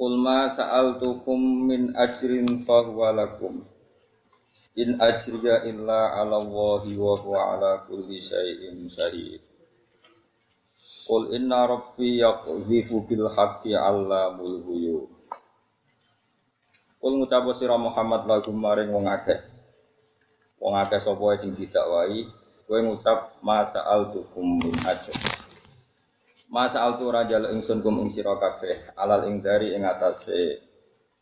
Qul ma sa'altukum min ajrin fahuwa lakum. In ajriya illa 'ala Allahi wa huwa 'ala kulli syai'in syahid. Qul inna rabbi yaqdhifu bil haqqi 'allamul ghuyub. Qul ngucap sira Muhammad lagu maring wong akeh. Wong akeh sapa sing didakwahi, kowe ngucap ma sa'altukum min ajrin. Masa altu raja ingsun kum ing sira kabeh alal ing dari ing atase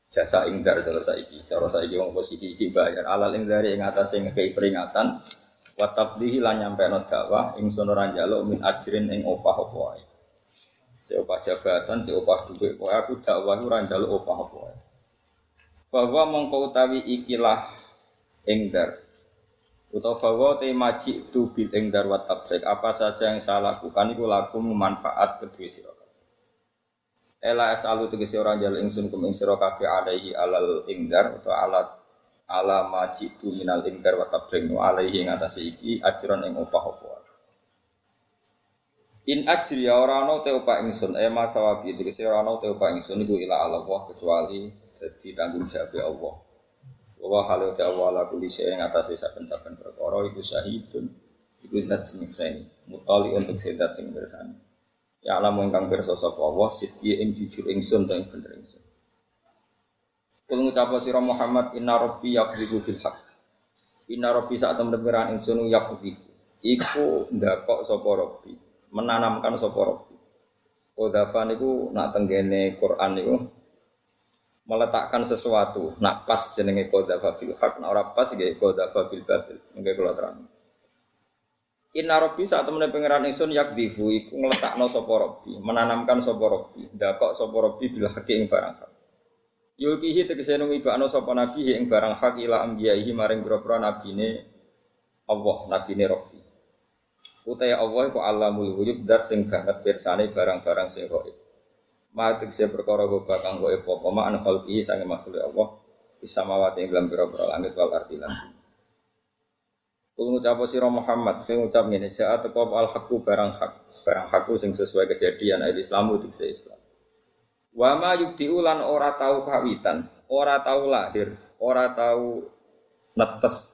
jasa ing dar cara saiki cara saiki wong posisi iki bayar. Alal ing dari ing atase ngekei peringatan wa tabdihi lan nyampeno dakwah ingsun ora njaluk min ajrin ing opah apa wae opah jabatan si opah dhuwit kowe aku dakwah ora njaluk opah apa wae. Bahwa mongko utawi ikilah ing dar Utawa bahwa tema tu bil ing darwat tabrik apa saja yang saya lakukan itu laku manfaat kedua sira. Ela asalu tegese ora jal ingsun kum ing sira kabeh alaihi alal ingdar atau alat ala tu minal ingdar wa tabrik wa alaihi ing atase iki ajron ing opah apa. In ajri ya ora ana te opah ingsun e ma sawabi tegese ora ana te opah ingsun iku ila Allah kecuali dadi tanggung jawab Allah. Wa halu ta wala kulli syai'in atase saben-saben perkara iku syahidun. Iku zat sing nyekseni. Mutali untuk sedat sing bersani. Ya alam ingkang pirsa sapa Allah sidki ing jujur ingsun ta ing bener ingsun. Kul ngucap sira Muhammad inna rabbi yaqdibu bil haqq. Inna rabbi sak temen pengiran ingsun yaqdibu. Iku ndakok sapa rabbi, menanamkan sapa rabbi. Kodafan niku nak tenggene Quran niku meletakkan sesuatu. Nak pas jenenge qadzafa bil haq, nak ora pas nggih qadzafa bil batil. Nggih kula terang. Inna rabbi saat temen pangeran ingsun yakdifu iku ngletakno sapa rabbi, menanamkan sapa rabbi, ndakok sapa rabbi bil ing barang hak. Yulkihi tegese nungi bakno sapa nabi ing barang hak ila ambiyaihi maring pira-pira nabine Allah, nabine rabbi. Utai Allah iku alamul ghuyub dat sing banget pirsane barang-barang sing. Matik saya perkara bakang gue epo poma an khalqi sange makhluk Allah bisa mawati ing dalam pira-pira langit wal ardi lan. Kul ngucap sira Muhammad, kowe ngucap ngene, ja'a teko al haqqu barang hak, barang hakku sing sesuai kejadian ayat Islamu dikse Islam. Wa ma yubdi'u lan ora tau kawitan, ora tau lahir, ora tau netes.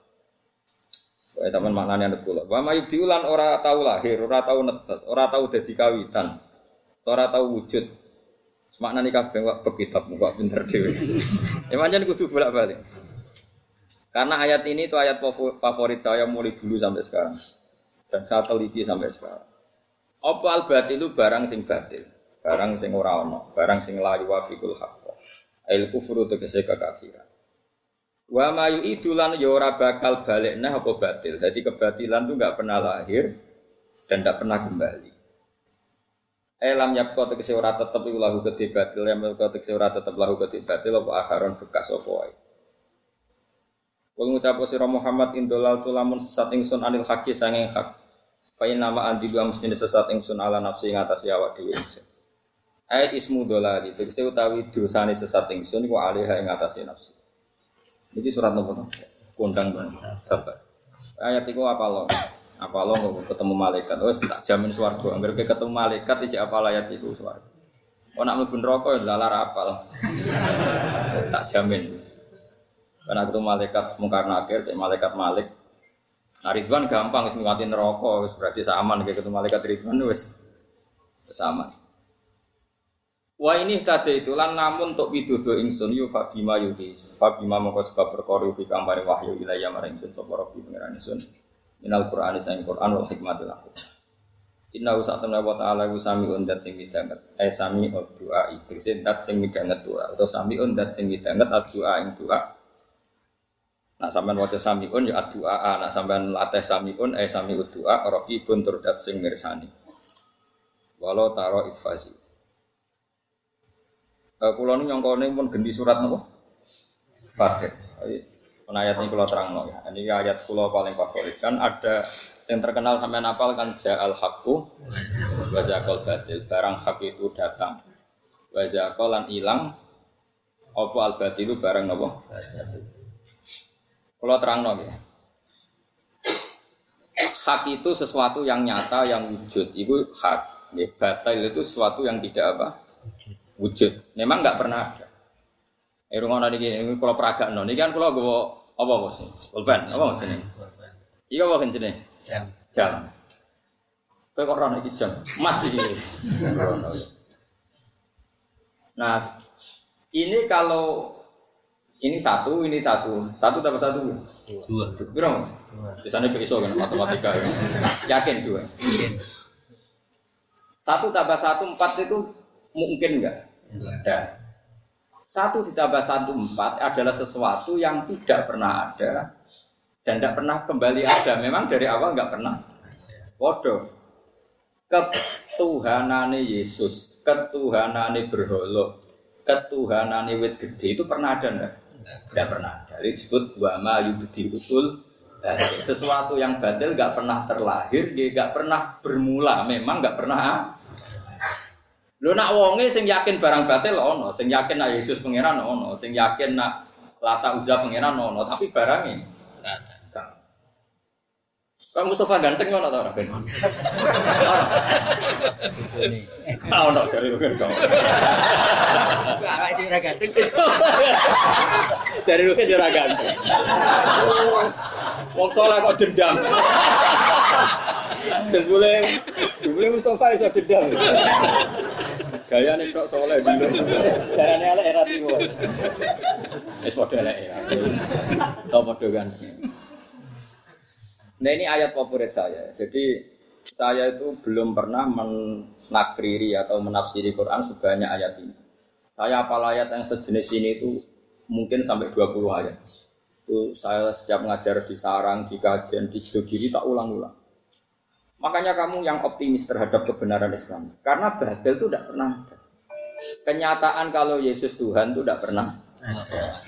Wae teman maknane anak kula. Wa ma yubdi'u lan ora tau lahir, ora tau netes, ora tau dadi kawitan, ora tau wujud. Makna nih kabeh wak bekitab muka pinter dewi. Ya macam kudu bolak balik. Karena ayat ini itu ayat favorit saya mulai dulu sampai sekarang dan saya teliti sampai sekarang. Apa al itu barang sing batil, barang sing ora ono, barang sing la yuwafiqul haqq. Ail kufru tegese kekafiran. Wa ma yu'idulan ya ora bakal balik nah apa batil. Jadi kebatilan itu enggak pernah lahir dan enggak pernah kembali. Elam yapko tegese ora tetep iku lahu kedhe batil, yang yapko tegese ora tetep lahu kedhe batil apa akharon bekas apa wae. Kul ngucap sira Muhammad indolal tulamun sesat ingsun anil haqi sanging hak. Fa nama anti dua mesti sesat ingsun ala nafsi ing atas awak dhewe ingsun. Ayat ismu dolali tegese utawi dosane sesat ingsun iku alih ing atas nafsi. Iki surat nomor kondang banget. Sabar. Ayat iku apa loh? Apa lo ketemu malaikat? Oh, tak jamin suaraku. Angger ketemu malaikat ijek apa layat itu suaraku. Oh nak mlebu neraka ya lalar apal. tak jamin. Karena ketemu malaikat mungkar nakir, malaikat malik. Nah Ridwan gampang wis ngliwati wis berarti sama nih ketemu malaikat Ridwan wis sama. Wah ini tadi itu lan namun untuk widodo ingsun yu fabima yuhi fabima mongko sebab perkara yuhi kambare wahyu wilayah maring ingsun sapa robi pangeran ingsun minal Qur'ani sang Qur'an wal hikmatil aku. Inna usak temen wa ta'ala ku sami undat sing midanget. Eh sami doa itu sing dat sing midanget doa atau sami undat sing midanget doa ing doa. Nak sampean waca samiun ya doa, nak sampean latih samiun eh sami doa raqibun tur dat sing mirsani. Walau taro ifazi. Kulo nu nyongkone pun gendi surat nopo? Fatih. Pun ayat ini kulo terang ya. Ini ayat kulo paling favorit kan ada yang terkenal sampai napal kan ja'al haqqu wa zakal batil. Barang hak itu datang. Wa zakal lan ilang apa al batilu barang nopo? Kulo terang ya. Hak itu sesuatu yang nyata, yang wujud. Itu hak. Ya, batil itu sesuatu yang tidak apa? Wujud. Memang nggak pernah ada. Eh rumah nadi ini kalau peraga non, ini kan kalau gue apa bos? Pulpen, apa bos ini? Iya apa kencene? Jam. Jam. Kau kok rana jam? Masih. Nah, ini kalau ini satu, ini satu, satu tambah satu. Dua. Dua. Di sana besok kan matematika. Ya. Yakin dua. Satu tambah satu empat itu mungkin enggak? Enggak. Satu ditambah satu empat adalah sesuatu yang tidak pernah ada dan tidak pernah kembali ada. Memang dari awal nggak pernah. Bodoh. Ketuhanane Yesus, ketuhanane berholo, ketuhanane wit gede itu pernah ada enggak? Tidak pernah. Dari disebut wama yubdi usul sesuatu yang batil nggak pernah terlahir, dia nggak pernah bermula. Memang nggak pernah Lho nak wonge sing yakin barang batil ono, sing yakin nak Yesus pangeran ono, sing yakin nak Lata Uzza pangeran ono, tapi barangnya Kang Mustafa ganteng ono ta ora ben? Ono. Ono dari lu kan kau. Awak ora ganteng. Dari lu kan ora ganteng. Wong saleh kok dendam. Dan boleh, boleh Mustafa iso dendam. Gaya nih kok soleh dulu. Nih elek era tiga. Es padha elek ya. Tau padha kan. Nah ini ayat favorit saya. Jadi saya itu belum pernah menakriri atau menafsiri Quran sebanyak ayat ini. Saya apal ayat yang sejenis ini itu mungkin sampai 20 ayat. Itu saya setiap ngajar di sarang, di kajian, di diri tak ulang-ulang. Makanya kamu yang optimis terhadap kebenaran Islam. Karena batil itu tidak pernah ada. Kenyataan kalau Yesus Tuhan itu tidak pernah ada.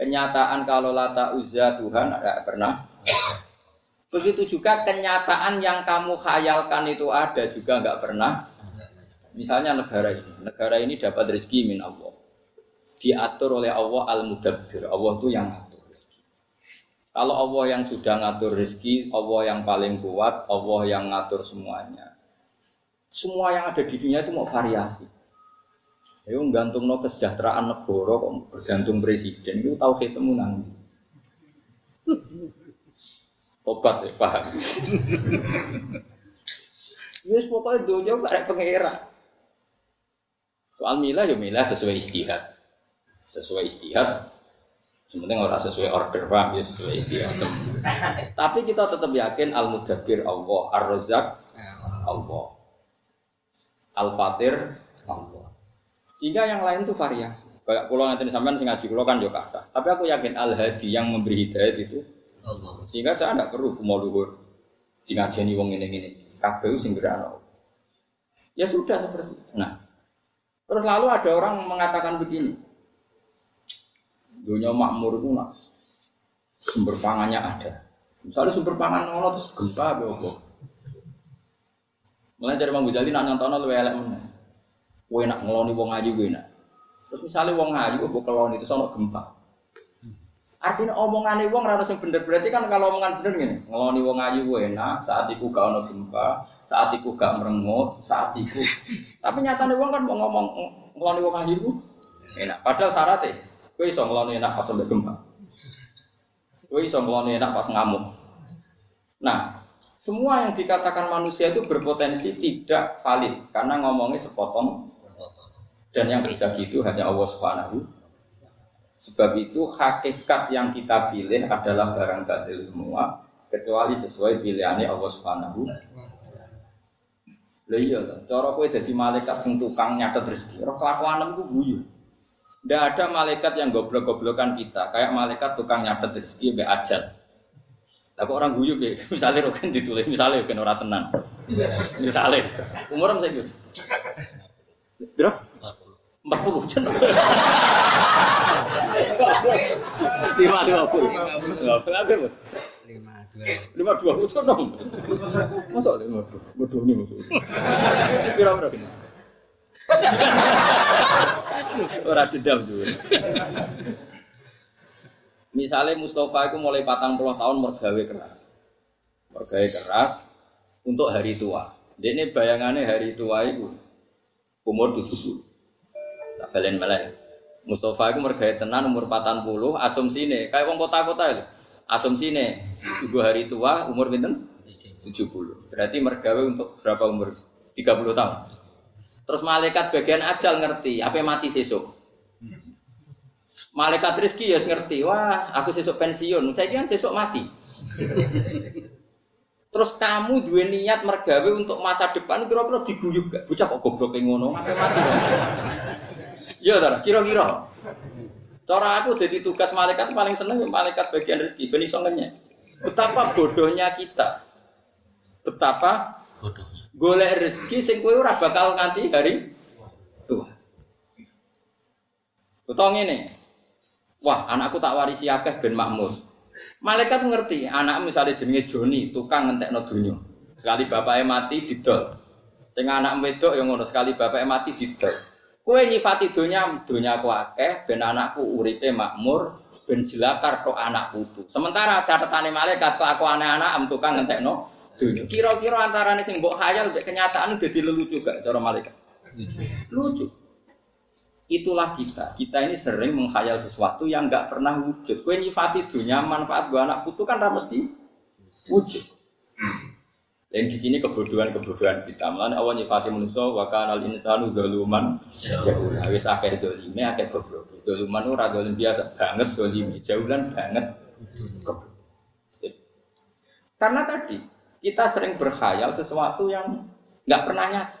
Kenyataan kalau Lata Uzza Tuhan tidak pernah Begitu juga kenyataan yang kamu khayalkan itu ada juga nggak pernah. Misalnya negara ini, negara ini dapat rezeki min Allah. Diatur oleh Allah al-mudabbir. Allah itu yang kalau Allah yang sudah ngatur rezeki, Allah yang paling kuat, Allah yang ngatur semuanya. Semua yang ada di dunia itu mau variasi. Ayo gantung no kesejahteraan negara kok bergantung presiden itu tahu saya temu nanti. Obat ya paham. Yes pokoknya dunia gak ada pengera. Soal milah ya milah sesuai istihad. Sesuai istihad Sebenarnya orang sesuai order paham ya sesuai istilah. Tapi kita tetap yakin al mudabbir Allah, ar razak Allah, al fatir Allah. Sehingga yang lain itu variasi. Kayak pulau nanti sampean sing ngaji pulau kan juga ada. Tapi aku yakin al hadi yang memberi hidayah itu Allah. Sehingga saya tidak perlu mau luhur di ngajeni wong ini ini. Kabeh sing. Ya sudah seperti itu. Nah, terus lalu ada orang mengatakan begini, dunia makmur itu nak sumber pangannya ada. Misalnya sumber pangan ono terus gempa opo. Mulai dari Bang Ghazali nak nyontono luwe elek mana? Kowe nak ngeloni wong ngaji gue nak. Terus misalnya wong ngaji gue keloni itu ono gempa. Artinya omongan wong rada sing bener berarti kan kalau omongan bener gini, ngeloni wong ngaji gue enak, saat itu gak ono gempa, saat itu gak merengut, saat itu. Tapi nyatanya wong kan mau ngomong ngeloni wong ngaji gue enak. Padahal syaratnya Kowe iso enak pas sampai gempa. Kowe iso enak pas ngamuk. Nah, semua yang dikatakan manusia itu berpotensi tidak valid karena ngomongnya sepotong dan yang bisa gitu hanya Allah Subhanahu. Sebab itu hakikat yang kita pilih adalah barang batil semua kecuali sesuai pilihannya Allah Subhanahu. Lah iya, cara dadi malaikat sing tukang nyatet rezeki, ora kelakuanem ku guyu. Tidak ada malaikat yang goblok-goblokan kita, kayak malaikat tukang nyatet rezeki be ajal. Tapi orang guyu be, misalnya roken ditulis, misalnya roken orang tenang, misalnya umur saya gitu. Berapa? 40. puluh. Lima dua puluh. Lima puluh. lima dua Lima dua puluh seneng. Masa lima dua? Bodoh nih maksudnya. Kira-kira gini. Ora dendam juga. Misalnya Mustafa itu mulai patang puluh tahun mergawe keras. Mergawe keras untuk hari tua. Dia ini bayangannya hari tua itu umur 70. Tak balen malah. Mustafa itu mergawe tenan umur patang puluh. Asumsi ini kayak wong kota-kota itu. Asumsi ini ibu hari tua umur pinten? 70. Berarti mergawe untuk berapa umur? 30 tahun. Terus malaikat bagian ajal ngerti, apa mati sesuk. Malaikat rezeki ya ngerti, wah aku sesuk pensiun, saya kan sesuk mati. Terus kamu dua niat mergawe untuk masa depan kira-kira diguyub gak? Bocah kok goblok ngono, mati mati. Ya, Tara, kira-kira. Cara aku jadi tugas malaikat paling seneng malaikat bagian rezeki, ben iso ngenyek. Betapa bodohnya kita. Betapa golek rezeki sing kowe ora bakal nganti hari tua. Utawa ngene. Wah, anakku tak warisi akeh ben makmur. Malaikat ngerti, anak misalnya jenenge Joni, tukang ngentekno donya. Sekali bapaknya mati didol. Sing anak wedok yang ngono sekali bapaknya mati didol. Kowe nyifati donya, donya aku akeh ben anakku uripe makmur, ben jelakar tok anak putu. Sementara catatane malaikat kok aku anak-anak am tukang ngentekno. Kira-kira antarane sing mbok khayal mek kenyataan dadi lelucu gak cara malaikat? Lucu. Itulah kita. Kita ini sering menghayal sesuatu yang nggak pernah wujud. Kue nyifati dunia manfaat gua anak putu kan ramai mesti wujud. Dan di sini kebodohan-kebodohan kita. Malah awal nyifati manusia wa kana al insanu zaluman jahula. Wis akeh dolime akeh goblok. Zaluman ora dolim biasa banget dolime, jahulan banget. Karena tadi kita sering berkhayal sesuatu yang nggak pernah nyata.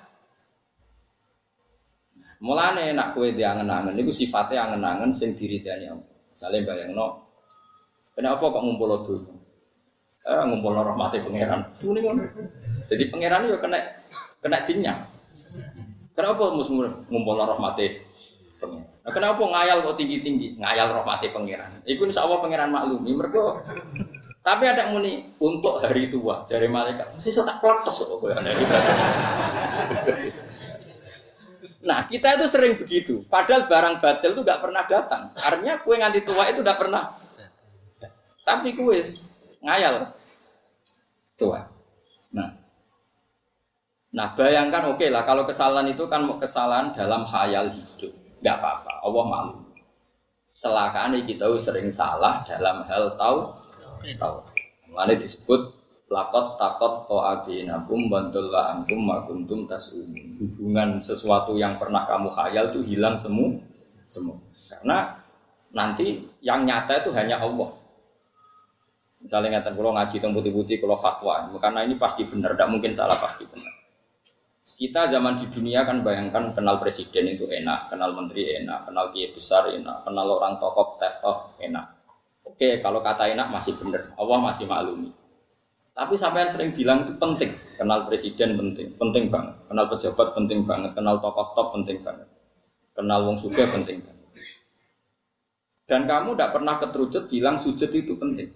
Mulane nak kue diangen-angen niku sifatnya angen-angen sing diridani Allah. Misale bayangno kenapa kok ngumpul donya? Eh ngumpul rahmate pangeran. Muni ngono. Jadi pangeran yo kena kena dinyang. Kenapa mus ngumpul rahmate pangeran? Nah, kenapa ngayal kok tinggi-tinggi? Ngayal rahmate pangeran. Iku insyaallah pangeran maklumi. Mergo tapi ada muni untuk hari tua dari malaikat. Mesti tak kletes kok Nah, kita itu sering begitu. Padahal barang batil itu nggak pernah datang. Artinya kue nganti tua itu nggak pernah. Tapi kue ngayal tua. Nah, nah bayangkan oke lah kalau kesalahan itu kan kesalahan dalam khayal hidup, nggak apa-apa. Allah malu. Celakaan kita sering salah dalam hal tahu tahu. Mana disebut lakot takot to aginakum bantulah antum makuntum tasumun. Hubungan sesuatu yang pernah kamu khayal itu hilang semua semua karena nanti yang nyata itu hanya Allah. Misalnya ngatakan kalau ngaji tentang putih-putih kalau fatwa. Karena ini pasti benar tidak mungkin salah pasti benar. Kita zaman di dunia kan bayangkan kenal presiden itu enak kenal menteri enak kenal kiai besar enak kenal orang tokoh tokoh enak oke kalau kata enak masih benar Allah masih maklumi tapi sampai yang sering bilang itu penting. Kenal presiden penting, penting banget. Kenal pejabat penting banget. Kenal tokoh top penting banget. Kenal wong suga penting banget. Dan kamu tidak pernah keterucut bilang sujud itu penting.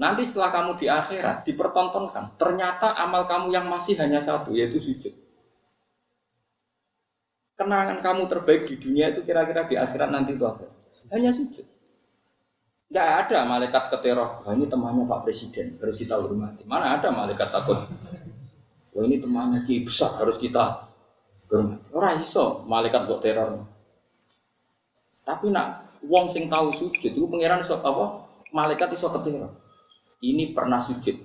Nanti setelah kamu di akhirat dipertontonkan, ternyata amal kamu yang masih hanya satu, yaitu sujud. Kenangan kamu terbaik di dunia itu kira-kira di akhirat nanti itu apa? Hanya sujud. Tidak ada malaikat keteror. Wah, ini temannya Pak Presiden, harus kita hormati. Mana ada malaikat takut? Wah, ini temannya Ki besar, harus kita hormati. Orang iso malaikat buat teror. Tapi nak wong sing tahu sujud itu pangeran iso apa? Malaikat iso keteror. Ini pernah sujud.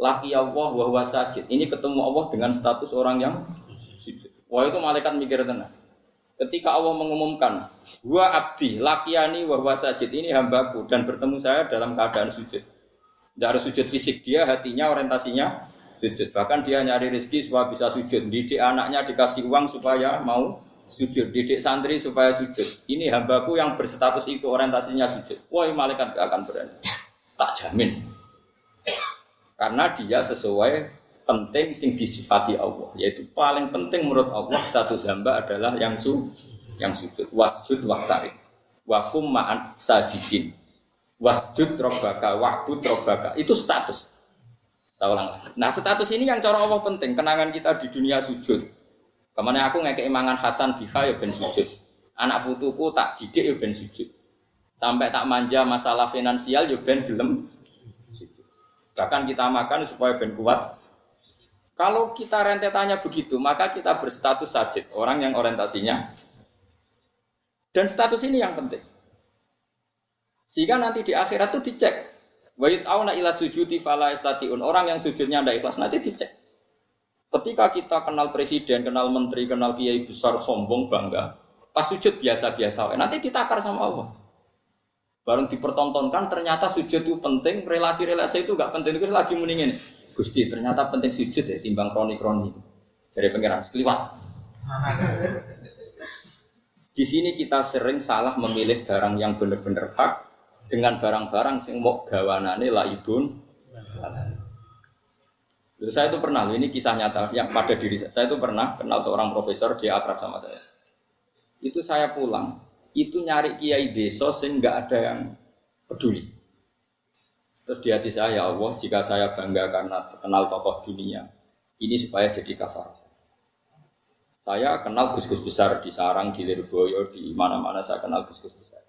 Laki Allah wa sajid. Ini ketemu Allah dengan status orang yang sujud. Wah itu malaikat mikir tenang. Ketika Allah mengumumkan, Wa abdi, lakiani wa sajid, ini hambaku, dan bertemu saya dalam keadaan sujud. Tidak harus sujud fisik, dia hatinya, orientasinya sujud. Bahkan dia nyari rezeki supaya bisa sujud. Didik anaknya dikasih uang supaya mau sujud. Didik santri supaya sujud. Ini hambaku yang berstatus itu, orientasinya sujud. Wah, malaikat gak akan berani. Tak jamin. Karena dia sesuai penting sing disifati Allah yaitu paling penting menurut Allah status hamba adalah yang su yang sujud. Wasjud waktarik. Wahum ma'an sajidin. Wasjud robaka, wa'bud robaka. Itu status. Nah status ini yang cara Allah penting. Kenangan kita di dunia sujud. Ke mana aku ngekei mangan Hasan Biha ya ben sujud. Anak putuku tak didik ya ben sujud. Sampai tak manja masalah finansial ya ben gelem Bahkan kita makan supaya ben kuat. Kalau kita rentetannya begitu, maka kita berstatus sajid, orang yang orientasinya. Dan status ini yang penting. Sehingga nanti di akhirat itu dicek. Wa auna ila sujudi fala istatiun. Orang yang sujudnya tidak ikhlas nanti dicek. Ketika kita kenal presiden, kenal menteri, kenal kiai besar, sombong, bangga. Pas sujud biasa-biasa. Nanti ditakar sama Allah. Bareng dipertontonkan ternyata sujud itu penting, relasi-relasi itu gak penting. Itu lagi mendingin. Gusti ternyata penting sujud ya timbang kroni-kroni. Dari pengiran sekeliwat. Di sini kita sering salah memilih barang yang benar-benar hak dengan barang-barang sing mau gawanane laibun. Lalu saya itu pernah, ini kisah nyata yang pada diri saya. Saya itu pernah kenal seorang profesor, dia akrab sama saya. Itu saya pulang, itu nyari kiai desa sehingga ada yang peduli. Terus di hati saya, ya Allah, jika saya bangga karena kenal tokoh dunia, ini supaya jadi kafar. Saya kenal gus-gus besar di Sarang, di Lirboyo, di mana-mana saya kenal gus-gus besar.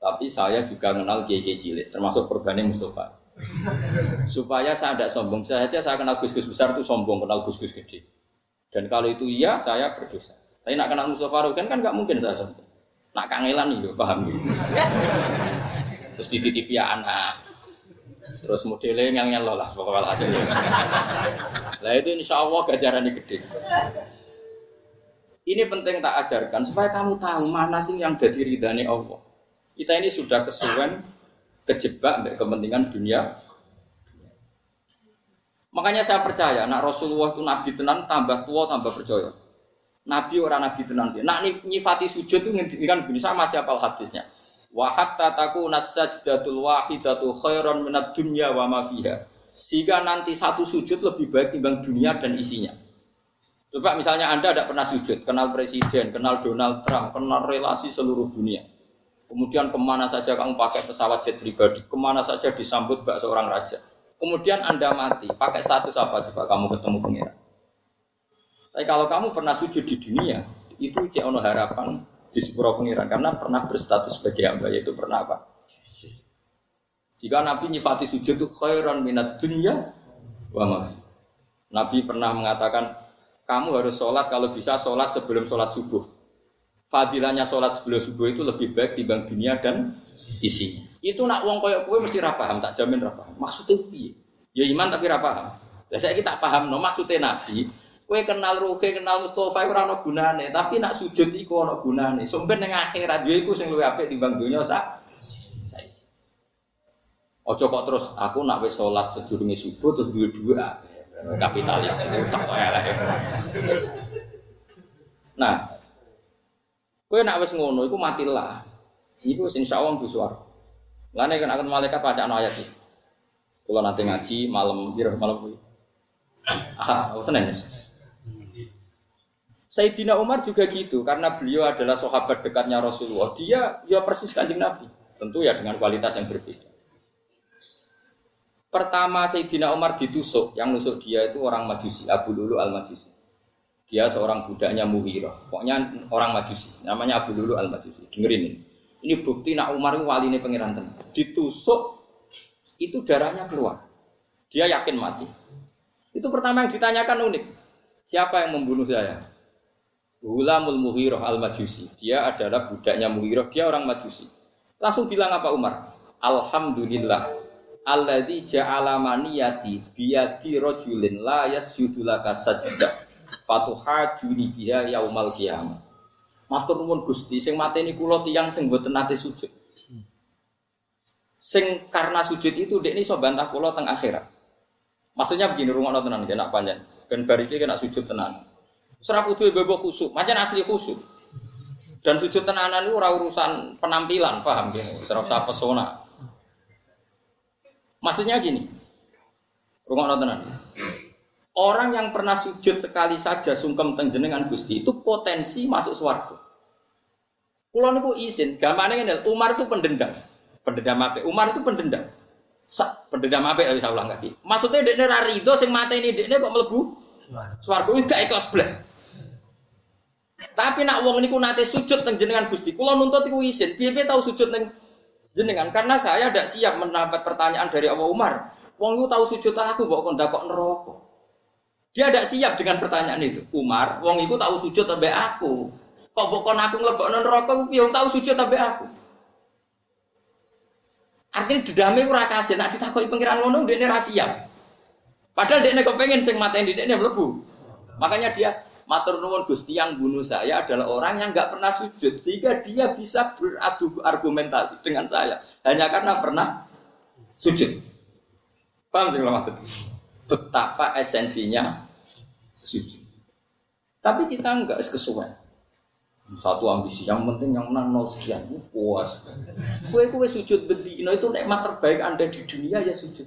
Tapi saya juga kenal kiai cilik, termasuk Perbani Mustafa. Supaya saya tidak sombong saja, saya kenal gus-gus besar itu sombong, kenal gus-gus gede. Dan kalau itu iya, saya berdosa. Tapi nak kenal Mustafa kan kan nggak mungkin saya sombong. Nak kangelan nih, paham gitu. Terus dititipi anak. Terus modelnya yang nyelo lah pokoknya hasil. Lah itu insya Allah gajarannya gede. Ini penting tak ajarkan supaya kamu tahu mana sih yang jadi ridhani Allah. Kita ini sudah kesuwen kejebak dari kepentingan dunia. Makanya saya percaya, nak Rasulullah itu nabi tenan tambah tua tambah percaya. Nabi orang nabi tenan dia. Nak nyifati sujud itu kan begini sama siapa hadisnya. Wa hatta takuna sajdatul wahidatu khairan minad dunya wa ma fiha. Sehingga nanti satu sujud lebih baik timbang dunia dan isinya. Coba misalnya Anda tidak pernah sujud, kenal presiden, kenal Donald Trump, kenal relasi seluruh dunia. Kemudian ke mana saja kamu pakai pesawat jet pribadi, ke mana saja disambut bak seorang raja. Kemudian Anda mati, pakai status apa coba kamu ketemu pengiran? Tapi kalau kamu pernah sujud di dunia, itu cek ono harapan di sepuro pengiran karena pernah berstatus sebagai hamba yaitu pernah apa? Jika Nabi nyifati sujud itu khairan minat dunia wa Nabi pernah mengatakan kamu harus sholat kalau bisa sholat sebelum sholat subuh. Fadilahnya sholat sebelum subuh itu lebih baik dibanding dunia dan isi. Itu nak uang koyok kue mesti rapaham, tak jamin rapaham. Maksudnya piye? Ya iman tapi rapaham. Lah saya kita paham no maksudnya Nabi Kue kenal Ruki, kenal Mustafa ora ana gunane, tapi nak sujud iku ana gunane. Sumber ning akhirat yo iku sing luwih apik timbang donya sak. Ojo kok terus aku nak wis salat sedurunge subuh terus duwe duwe kapitalis tak Nah, kowe nak wis ngono iku matilah. Iku insyaallah mlebu swarga. Lane kan akan malaikat bacaan ayat iki. Kalau nanti ngaji malam, biar malam. Ah, oh, Senin. Sayyidina Umar juga gitu karena beliau adalah sahabat dekatnya Rasulullah. Dia ya persis kanjeng Nabi. Tentu ya dengan kualitas yang berbeda. Pertama Sayyidina Umar ditusuk, yang nusuk dia itu orang Majusi, Abu Lulu Al-Majusi. Dia seorang budaknya Muhirah. Pokoknya orang Majusi, namanya Abu Lulu Al-Majusi. Dengerin ini. Ini bukti nak Umar itu wali ini tenang. Ditusuk, itu darahnya keluar. Dia yakin mati. Itu pertama yang ditanyakan unik. Siapa yang membunuh saya? Hulamul Muhiroh al Majusi. Dia adalah budaknya Muhiroh. Dia orang Majusi. Langsung bilang apa Umar? Alhamdulillah. Alladzi ja'ala maniyati biyadi rajulin la yasjudu laka sajdah. Fatuhajuni biha yaumal. Matur nuwun Gusti, sing mateni kula tiyang sing mboten nate sujud. Sing karena sujud itu dek ini so bantah kula teng akhirat. Maksudnya begini, rumah tenan, nak panjang. Ben bar kena sujud tenan. Serah kudu bebo khusuk, macam asli khusuk. Dan sujud tenanan itu ora urusan penampilan, paham gini? Serah usah pesona. Maksudnya gini, rumah tenan. Orang yang pernah sujud sekali saja sungkem tengjenengan Gusti itu potensi masuk swarga. Kulo niku izin, gampangnya ngene, Umar itu pendendam. Pendendam apa? Umar itu pendendam. Sak pendendam apa ya saya ulang lagi. Maksudnya dekne ra rido sing mateni dekne kok mlebu swarga gak ikhlas blas. Tapi nak wong niku nate sujud teng jenengan Gusti, kula nuntut iku izin. Piye-piye tahu sujud teng jenengan karena saya tidak siap mendapat pertanyaan dari Abu Umar. Wong itu tahu sujud aku kok kon kok neraka. Dia tidak siap dengan pertanyaan itu. Umar, wong itu tahu sujud sampai aku. Kok bukan aku ngelebok neraka piye tahu sujud sampai aku. Artinya dedame ora kasih, nak ditakoki pengiran ngono dia ra siap. Padahal dia kepengen sing mateni dia mlebu. Makanya dia matur nuwun Gusti yang bunuh saya adalah orang yang nggak pernah sujud sehingga dia bisa beradu argumentasi dengan saya hanya karena pernah sujud. Paham tidak maksud? Betapa esensinya sujud. Tapi kita enggak kesuwen. Satu ambisi, yang penting yang menang nol sekian, puas. Kue kue sujud bedino itu nikmat terbaik anda di dunia ya sujud.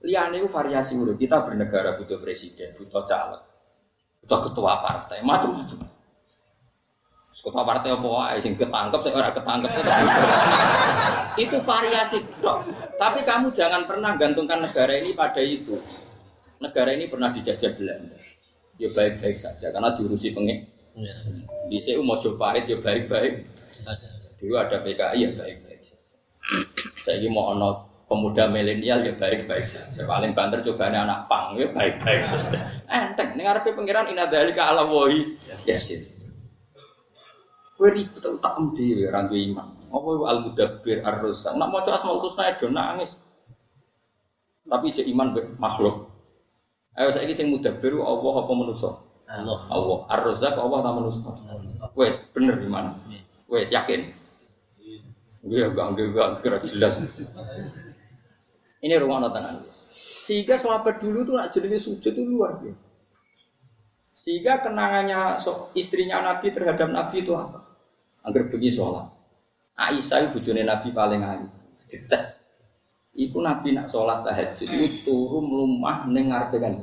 Liane itu variasi udah kita bernegara butuh presiden, butuh caleg, butuh ketua partai, macam-macam. Ketua partai apa wae sing ketangkep sing ora ketangkep itu variasi dok. Tapi kamu jangan pernah gantungkan negara ini pada itu. Negara ini pernah dijajah Belanda. Ya baik-baik saja karena diurusi pengek Ya. Di CU mau coba ya baik-baik. Dulu ada PKI ya baik-baik. Saya ini mau ono pemuda milenial ya baik-baik saja. Paling banter coba anak pang ya baik-baik saja. Enteng, ini ngarepe pengiran ina dari ke ala wohi. Yes. Kue ribet tak emdi rantu iman. Apa itu al mudabbir ar rusak. Nak mau coba asmaul husna itu nangis. Tapi cek iman makhluk. Ayo saya ini sing mudabbir Allah apa manusia? Allah. Allah. Ar-Razzaq Allah ta manusia. Wes bener di mana? Wes yakin. Iya, gak enggak kira jelas. Ini rumah tenan. Sehingga sahabat dulu tuh nak jadi sujud itu luar biasa. Sehingga kenangannya istrinya Nabi terhadap Nabi itu apa? Agar pergi sholat. Aisyah itu Nabi paling ayu. Dites. Iku Nabi nak sholat tahajud itu turun rumah nengar dengan.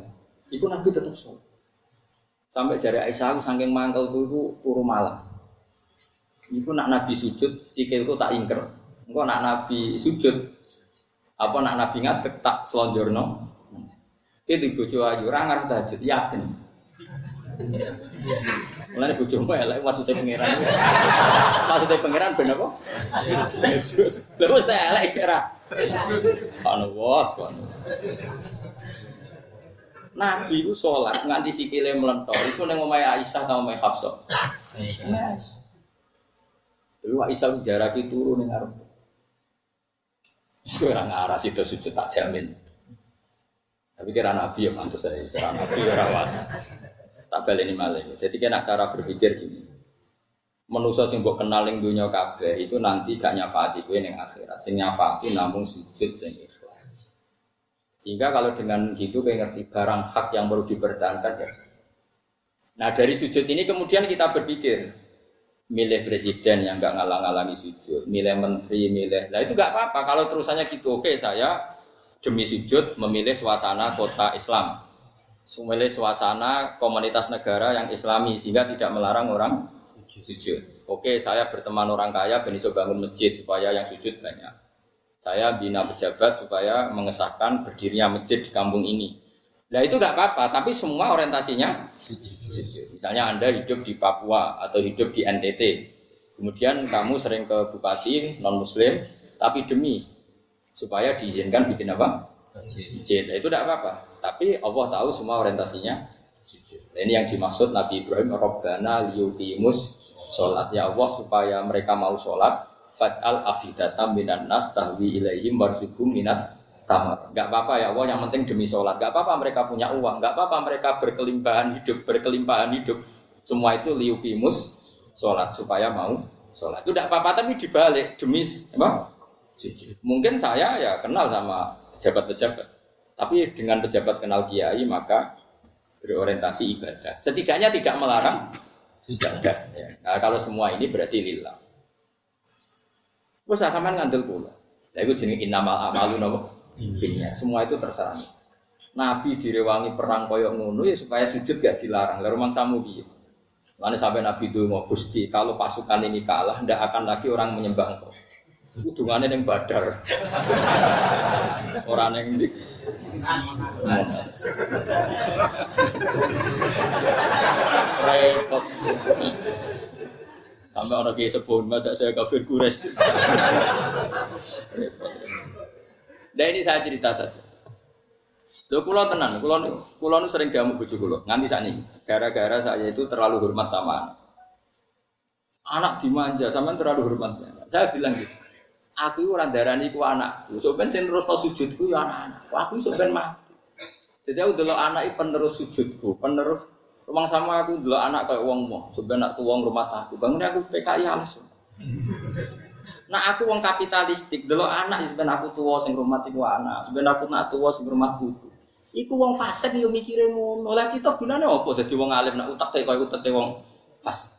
Iku Nabi tetap sholat. Sampai jari Aisyah aku saking mangkel itu turu malam. Iku nak Nabi sujud, sikilku tak ingker. Engkau nak Nabi sujud, apa nak Nabi ngadek tak selonjorno. Itu bojo ayu rangar tahajud yakin. Mulane bojomu elek maksudnya pangeran. Maksudnya pangeran ben apa? Lha wis elek kira. Anu was, anu. Nabi itu sholat nganti sikile melentor itu neng omai Aisyah atau omai Hafsah. Yes. Dulu Aisyah jaraki turun neng arep. Itu orang arah situ situ tak jamin. Tapi kira Nabi ya pantas saya, kira Nabi ya rawat. Tak balik ini malah. Jadi kena cara berpikir gini. Manusia sing mbok kenal ning dunia kabeh itu nanti gak nyafati kowe ning akhirat. Sing nyafati namung sujud sing sehingga kalau dengan gitu kayak ngerti barang hak yang baru dipertahankan ya. Nah dari sujud ini kemudian kita berpikir milih presiden yang nggak ngalang-alangi sujud, milih menteri, milih. Nah itu nggak apa-apa kalau terusannya gitu. Oke saya demi sujud memilih suasana kota Islam, memilih suasana komunitas negara yang Islami sehingga tidak melarang orang sujud. Oke saya berteman orang kaya, beniso bangun masjid supaya yang sujud banyak. Saya bina pejabat supaya mengesahkan berdirinya masjid di kampung ini. Nah itu nggak apa-apa, tapi semua orientasinya Misalnya Anda hidup di Papua atau hidup di NTT, kemudian kamu sering ke bupati non Muslim, tapi demi supaya diizinkan bikin apa? Masjid. Nah, itu tidak apa-apa. Tapi Allah tahu semua orientasinya. Nah, ini yang dimaksud Nabi Ibrahim, Robbana liyukimus sholat ya Allah supaya mereka mau sholat Faj'al afidata minan nas tahwi ilaihim warzukum minat tamar. Gak apa-apa ya Allah, yang penting demi sholat. Gak apa-apa mereka punya uang. Gak apa-apa mereka berkelimpahan hidup, berkelimpahan hidup. Semua itu liukimus sholat supaya mau sholat. Itu tidak apa-apa tapi dibalik demi apa? Mungkin saya ya kenal sama pejabat-pejabat. Tapi dengan pejabat kenal kiai maka berorientasi ibadah. Setidaknya tidak melarang ibadah. Ya. Nah, kalau semua ini berarti lillah. Wes sampean ngandel kula. Lah iku jenenge innamal amalu? Binya. Semua itu terserah. Nabi direwangi perang koyok ngono ya supaya sujud gak dilarang. Lah rumang samu piye? Lalu sampai Nabi itu mau gusti, kalau pasukan ini kalah, tidak akan lagi orang menyembah engkau. Hubungannya yang badar. orang yang di repot. Sampai orang kayak sebut masa saya kafir kures. repot. Nah ini saya cerita saja. Lho kula tenan, kula nu sering diamuk bojo kula. Nganti sakniki. Gara-gara saya itu terlalu hormat sama anak. Anak dimanja, sampean terlalu hormat. Saya bilang gitu. Aku ora darani ku anak. Sok ben sing terus sujudku ya anak-anak. Aku sok ben mati. Jadi aku dulu anak itu penerus sujudku, penerus rumah sama aku dulu anak kayak uang mau. Sebenarnya aku uang rumah aku. Bangunnya aku PKI langsung. Nah aku wong kapitalistik, dulu anak sebenarnya aku tua sing rumah tiku anak, sebenarnya aku nak tua sing rumah buku. Iku wong fasik yo mikire ngono. Lah kita gunane apa dadi wong alim nak utak koyo utek wong fasik.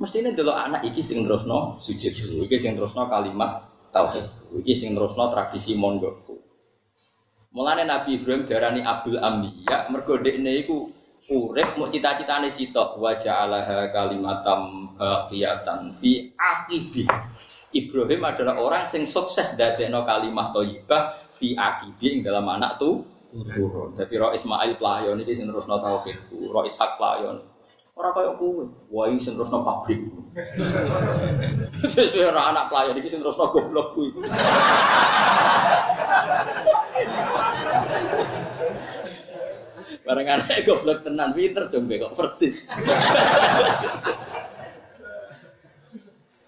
Mestine dulu anak iki sing terusno sujud dulu, iki sing terusno kalimat tauhid, iki sing terusno tradisi mondokku. Mulane Nabi Ibrahim darani Abdul Ambiya mergo dekne iku urip mau cita-citane sitok wa ja'alaha kalimatam baqiyatan fi aqibi Ibrahim adalah orang sing sukses dadekno kalimah thayyibah fi akibi ing dalam anak tuh turun. Jadi roh Ismail pelayon iki sing terusno tauhid, roh Ishak pelayon. Ora kaya kowe, wah iki sing terusno pabrik. Sesuai ora anak pelayon iki sing terusno goblok kuwi. Bareng anak goblok tenan pinter dong kok persis.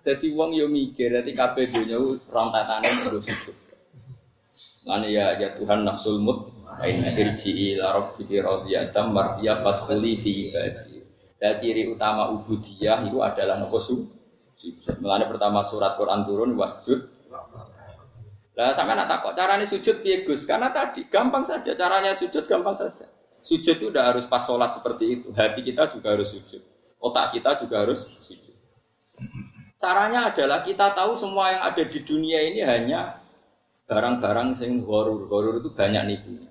Jadi wong yo mikir, jadi kabeh dunya rontatane terus sujud. Lan ya ya Tuhan nafsul mut aina irji ila rabbiki radiyatan mardiya fadkhuli fi ibadi. Dan ciri utama ubudiyah itu adalah nopo su. Mulane pertama surat Quran turun wasjud. Lah sampe nak takok carane sujud piye? Karena tadi gampang saja caranya sujud gampang saja. Sujud itu udah harus pas sholat seperti itu. Hati kita juga harus sujud. Otak kita juga harus sujud. Caranya adalah kita tahu semua yang ada di dunia ini hanya barang-barang sing horor. Horor itu banyak nipu.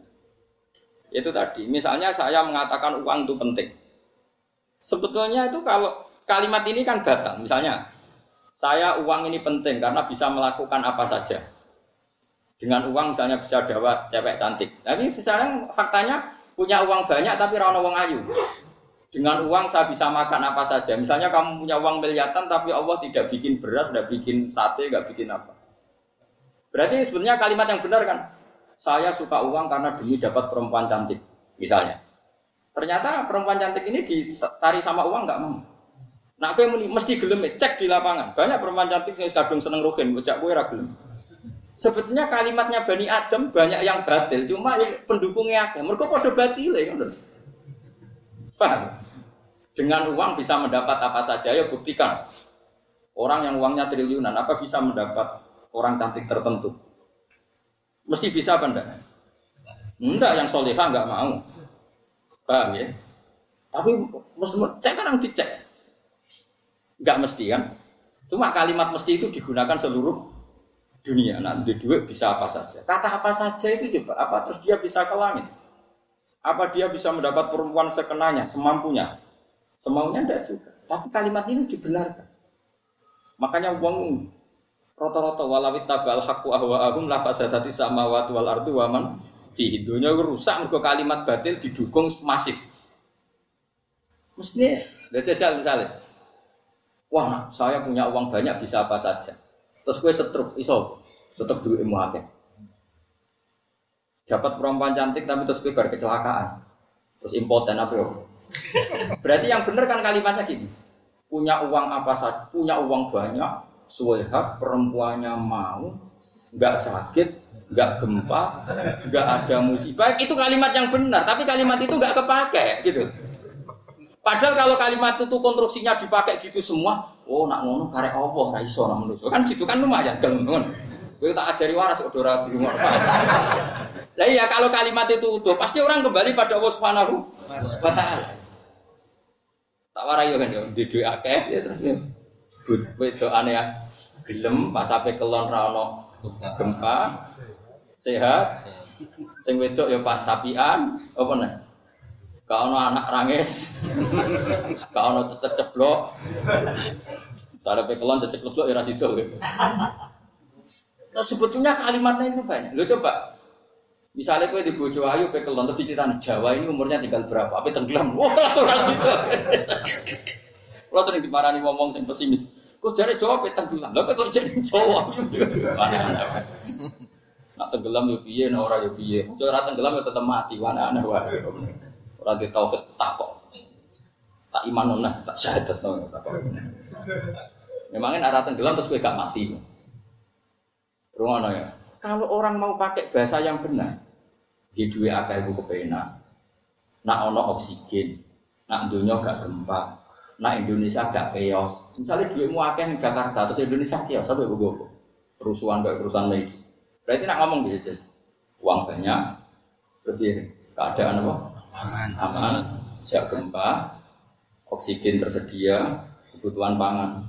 Itu tadi, misalnya saya mengatakan uang itu penting. Sebetulnya itu kalau kalimat ini kan batal. Misalnya, saya uang ini penting karena bisa melakukan apa saja. Dengan uang misalnya bisa dapat cewek cantik. Tapi misalnya faktanya punya uang banyak tapi rano uang ayu. Dengan uang saya bisa makan apa saja. Misalnya kamu punya uang miliaran tapi Allah tidak bikin beras, tidak bikin sate, tidak bikin apa. Berarti sebenarnya kalimat yang benar kan? Saya suka uang karena demi dapat perempuan cantik, misalnya. Ternyata perempuan cantik ini ditari sama uang nggak mau. Nah, aku yang mesti gelem cek di lapangan. Banyak perempuan cantik yang kadung seneng rohin, bocah gue gelem. Sebetulnya kalimatnya Bani Adam banyak yang batil, cuma pendukungnya aja. Mereka pada batil ya, Paham? Dengan uang bisa mendapat apa saja, ya buktikan. Orang yang uangnya triliunan, apa bisa mendapat orang cantik tertentu? Mesti bisa apa enggak? Enggak, yang solehah enggak mau. Paham ya? Tapi mesti cek kan dicek. Enggak mesti kan? Cuma kalimat mesti itu digunakan seluruh dunia. Nanti duit bisa apa saja. Kata apa saja itu coba apa terus dia bisa ke langit? Apa dia bisa mendapat perempuan sekenanya, semampunya? Semaunya tidak juga. Tapi kalimat ini dibenarkan. Makanya uang rata-rata walawit tabal haqqu ahwa'ahum la fasadati samawati wal ardu wa man fi dunya rusak mergo kalimat batil didukung masif. Mestinya, lihat jajal misalnya, wah saya punya uang banyak bisa apa saja. Terus gue setruk, iso, tetap duit ilmu Dapat perempuan cantik tapi terus gue kecelakaan. Terus impoten apa ya? Berarti yang benar kan kalimatnya gini. Punya uang apa saja, punya uang banyak, suwehat perempuannya mau, nggak sakit, nggak gempa, nggak ada musibah. Itu kalimat yang benar, tapi kalimat itu nggak kepake gitu. Padahal kalau kalimat itu konstruksinya dipakai gitu semua, oh nak ngono karek Allah ra iso nak. Kan gitu kan lumayan gelem Kowe tak ajari waras kok ora di rumah. Lah iya kalau kalimat itu utuh, pasti orang kembali pada Allah Subhanahu wa taala. Tak warai kan ya, di doa akeh ya terus ya. Wedo aneh gelem pas sampai kelon ra ono gempa sehat. Sing wedok ya pas sapian apa nih? Gak ono anak rangis. Gak ono tetep ceblok. Cara pekelon tetep ceblok ya ra sido. Nah, sebetulnya kalimatnya itu banyak. Lo coba Misalnya kue di bojo ayu pekelon terus diceritain Jawa ini umurnya tinggal berapa? Apa tenggelam? Wah, ora gitu. Kalau sering dimarahi ngomong yang pesimis. Kok jare Jawa pe tenggelam. Lah kok jadi Jawa? Nak tenggelam yo piye, nak ora yo piye. Ora tenggelam yo tetep mati, mana aneh wae. Ora di tauhid tak kok. Tak iman nona, tak syahadat nona. Memangnya arah tenggelam terus gue gak mati. Rumah ya. Kalau orang mau pakai bahasa yang benar, di dua akeh ibu kepena. Nak ono oksigen, nak dunia gak gempa, nak Indonesia gak chaos. Misalnya duitmu akeh di Jakarta, terus Indonesia chaos, sampai gue Kerusuhan kayak kerusuhan lagi. Berarti nak ngomong gitu, uang banyak, lebih keadaan apa? Aman, siap gempa, oksigen tersedia, kebutuhan pangan.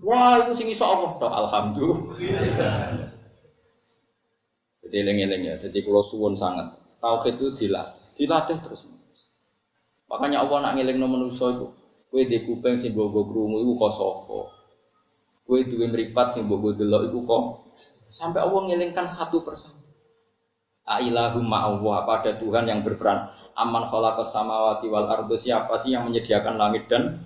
Wah itu sing iso Allah alhamdulillah. Jadi eleng-eleng ya. Jadi kalau suwun sangat tauhid itu dilatih, dilatih terus. Makanya Allah nak ngeling no manusia itu. Kue di kupeng sing bogo krungu itu kok sapa. Kue duwe mripat sing bogo delok itu kok sampai Allah ngelingkan satu persatu. Ailahum Allah apa ada Tuhan yang berperan aman khalaqas samawati wal ardo siapa sih yang menyediakan langit dan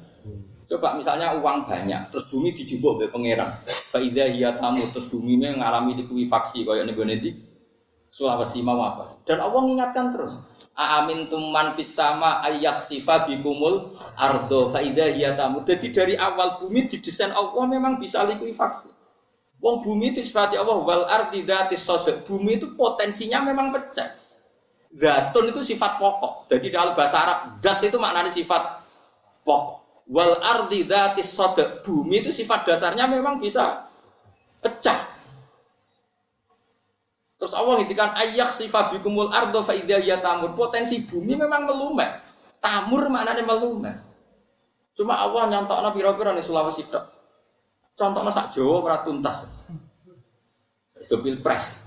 Coba misalnya uang banyak, terus bumi dijubuk oleh pangeran. Faidah hiya tamu, terus bumi mengalami likuifaksi kayak nanti Sulawesi mau apa? Dan Allah mengingatkan terus. Amin tuman fis sama ayak sifa bikumul ardo faidah hiya tamu. Jadi dari awal bumi didesain Allah memang bisa likuifaksi. Wong bumi itu seperti Allah wal ardi datis Bumi itu potensinya memang pecah. Zatun itu sifat pokok. Jadi dalam bahasa Arab, dat itu maknanya sifat pokok. Wal ardi datis sodek bumi itu sifat dasarnya memang bisa pecah. Terus Allah ngintikan ayak sifat bikumul ardo faidahiyah tamur. Potensi bumi memang melumet. Tamur maknanya melumet. Cuma Allah nyontok piro-piro nih Sulawesi tok. Contohnya sak Jawa ora tuntas. Itu pilpres.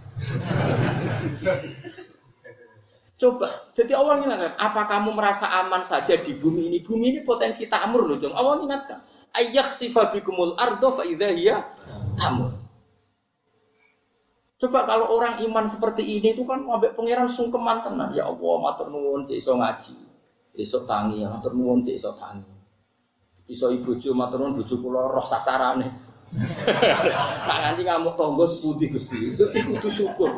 Coba, jadi Allah ingatkan, apa kamu merasa aman saja di bumi ini? Bumi ini potensi tamur loh, dong. Allah ingatkan, ayak sifabikumul ardo faidahiyah tamur. Coba kalau orang iman seperti ini itu kan sampai pangeran sungkeman tenan. Ya Allah, matur nuwun cek iso ngaji. Iso tangi, ya matur nuwun cek iso tangi. Iso ibu jo matur nuwun bojo kula roh sasarane. Sak nganti ngamuk tonggo seputih Gusti. Itu kudu syukur.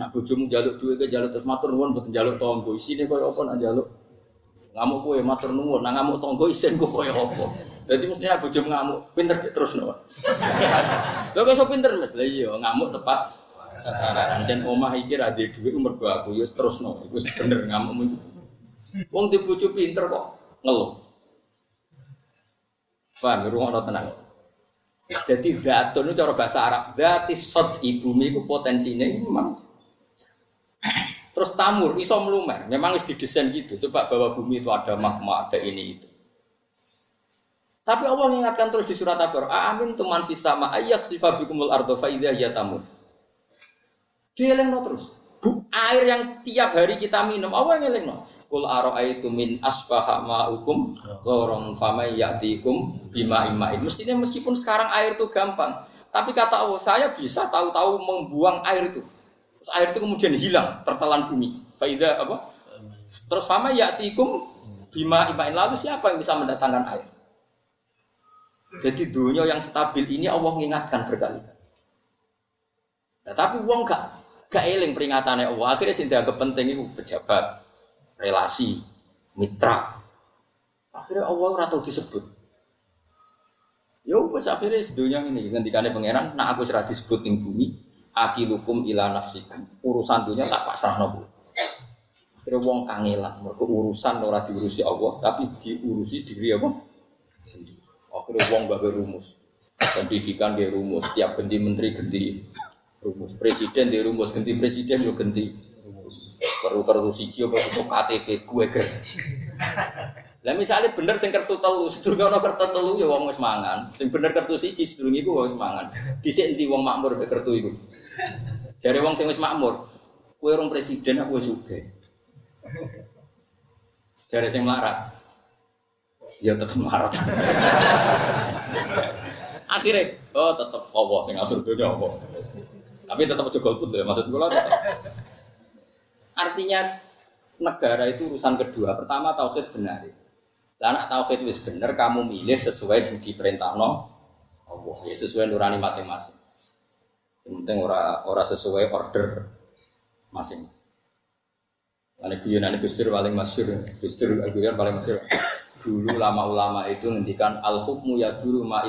Nak bojomu jaluk duit ke jaluk terus matur nuwun mboten jaluk tonggo. Isine koyo apa nak jaluk? Ngamuk kowe matur nuwun, nak ngamuk tonggo isin kok koyo apa? Jadi mestinya bojomu ngamuk, pinter terus no. Lho kok so pinter Mas? Lah iya, ngamuk tepat sasaran. Dan omah iki ra duwe dhuwit aku ya terus no. Iku bener ngamuk. Wong di bojo pinter kok ngeluh. Paham, rumah tenang. Jadi datun itu cara bahasa Arab. Dati sot ibu itu potensinya memang Terus tamur, iso melumer. Memang harus didesain gitu. Coba bahwa bumi itu ada magma, ada ini itu. Tapi Allah mengingatkan terus di surat Al-Baqarah, "Amin tuman fis sama ayak sifabikumul ardo fa ya tamur." Dielengno terus. Bu, air yang tiap hari kita minum, Allah yang elengno. Kul itu min asbaha ma'ukum fama ya'tikum bima imain. Mestinya meskipun sekarang air itu gampang, tapi kata Allah, saya bisa tahu-tahu membuang air itu. Terus air itu kemudian hilang, tertelan bumi. Faidah apa? Terus sama yatikum bima imain lalu siapa yang bisa mendatangkan air? Jadi dunia yang stabil ini Allah mengingatkan berkali-kali. Nah, tapi uang gak gak eling peringatannya Allah. Akhirnya sih dianggap penting itu pejabat, relasi, mitra. Akhirnya Allah rata disebut. Ya wes akhirnya dunia ini ngendikane pangeran, nah aku serah disebut ning bumi, akilukum ila nafsikum. Urusan dunia tak pasrah nopo. Akhirnya wong kangelan, mereka urusan ora diurusi Allah, tapi diurusi diri apa? Sendiri. Akhirnya wong bagai rumus. Pendidikan dia rumus, tiap ganti menteri ganti rumus. Presiden dia rumus, ganti presiden yo ganti Perlu kartu siji apa KTP gue ger. Lah misalnya bener sing kertu telu, sedurunge ana kertu telu ya wong wis mangan. Sing bener kertu siji sedurunge iku wis mangan. Dhisik endi wong makmur mek kertu iku. Jare wong sing wis makmur, kowe orang presiden aku wis sugih. Jare sing melarat. Ya tetep melarat. Akhirnya, oh tetep Allah sing ngatur dunya Allah. Tapi tetap aja golput ya, maksud kula tetep. Artinya negara itu urusan kedua. Pertama tauhid benar. Anak tauhid wis bener, kamu milih sesuai sing diperintahno Allah. Ya sesuai nurani masing-masing. Penting ora ora sesuai order masing-masing. Ane guyonan Gus Dur paling masyhur, Gus Dur guyon paling masyhur. Dulu lama-ulama itu ngendikan al hukmu ya dulu ma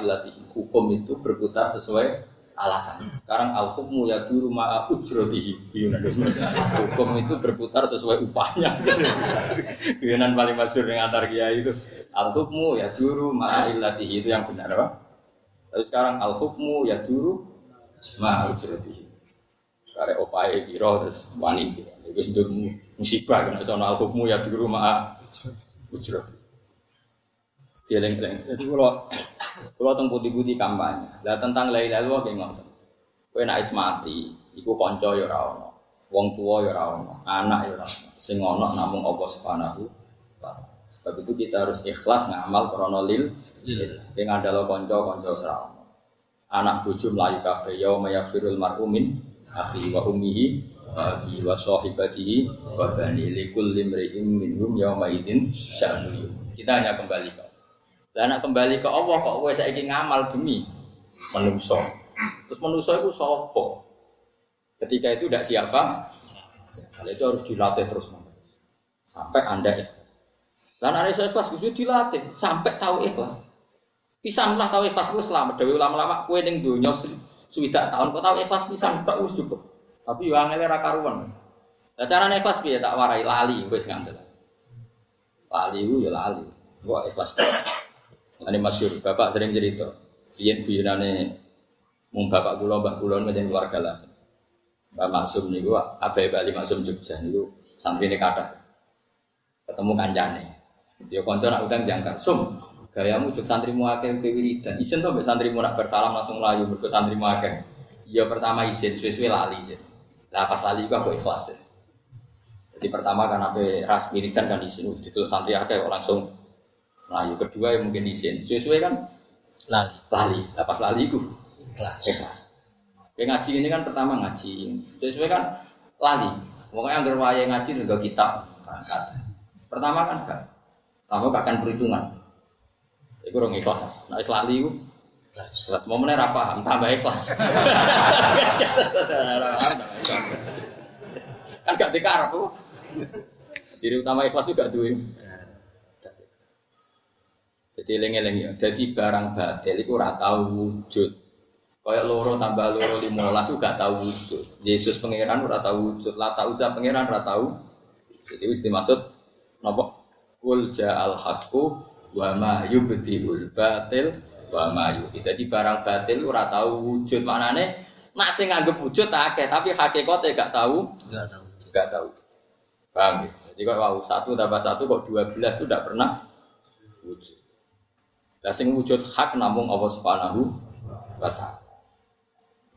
Hukum itu berputar sesuai alasan. Sekarang al hukmu ya dulu ma ujrotihi. Hukum itu berputar sesuai upahnya. Guyonan paling masyhur yang antar kiai itu al hukmu ya dulu ma itu yang benar apa? Tapi sekarang al hukmu ya dulu ma ujrotihi. Sekarang opae biro terus wani. Itu musibah kena soal hukmu ya di rumah ujrah. Dieling-eling. Jadi kalau kalau tentang putih-putih kampanye, lah tentang lain lalu apa ngotot. Kue nak mati, iku konco ya ora wong tua ya ora anak ya ora Sing ono namung Allah Subhanahu Sebab itu kita harus ikhlas ngamal krana lil. Sing andalo konco konco ora Anak bojo mlayu kabeh ya mayafirul marhumin akhi wa ummihi Abi wa sahibatihi wa bani likul limri'im minhum yawma idin sya'nu. Kita hanya kembali Lah kembali ke Allah kok kowe saiki ngamal demi manusa. Terus manusa itu sapa? Ketika itu tidak siapa? Hal itu harus dilatih terus sampai Anda ikhlas. Dan ada ikhlas itu dilatih sampai tahu ikhlas. Pisan lah tahu ikhlas itu selamat. Dewi ulama-ulama kue ning dunia sudah tahun kok tahu ikhlas pisan tak us cukup. Tapi yo angel ora karuan. Lah carane ikhlas piye tak warai lali wis ngandel. Lali ku ya lali. Gua ikhlas. Ini masyur, bapak sering cerita. Biyen biyunane mung bapak kula mbah kula ngene keluarga lah. Mbak Maksum niku abai Bali Maksum Jogja niku santrine kathah. Ketemu kancane. Dia kanca nak utang jangkar. Sum, gayamu jog santrimu akeh kowe wiridan. Isen to mbek santrimu nak bersalam langsung mlayu mergo santrimu akeh. Ya pertama izin suwe-suwe lali. Lah pas lali juga aku ikhlas. Ya. Jadi pertama kan apa ras militan kan izin itu santri akeh langsung layu. Kedua yang mungkin izin. Sesuai kan lali. Lali. Lah pas lali ku ikhlas. Ikhlas. Kayak ngaji ini kan pertama ngaji. Sesuai kan lali. Pokoknya yang waya ngaji juga kitab berangkat. Pertama kan kan. Kamu akan perhitungan. Iku orang ikhlas. Nah ikhlas lali ku Ikhlas mau mana paham, tambah ikhlas. kan gak dikarep. Jadi utama ikhlas juga duit. Jadi lengi-lengi ya. Jadi barang batil itu ora tahu wujud. Kayak loro tambah loro limolas itu gak tahu wujud. Yesus pangeran ora tahu wujud. Lata uza pangeran ora tahu. Jadi itu dimaksud nopo kul ja'al haqqu wa ma yubdiul batil wa mayu. Jadi barang batil ora tahu wujud maknane nak sing nganggep wujud akeh tapi hakikate gak tahu. Gak tahu. Gak tahu. Paham ya? Jadi kok wow, satu tambah satu kok dua belas itu tidak pernah wujud. Lah sing wujud hak namung Allah Subhanahu wa taala.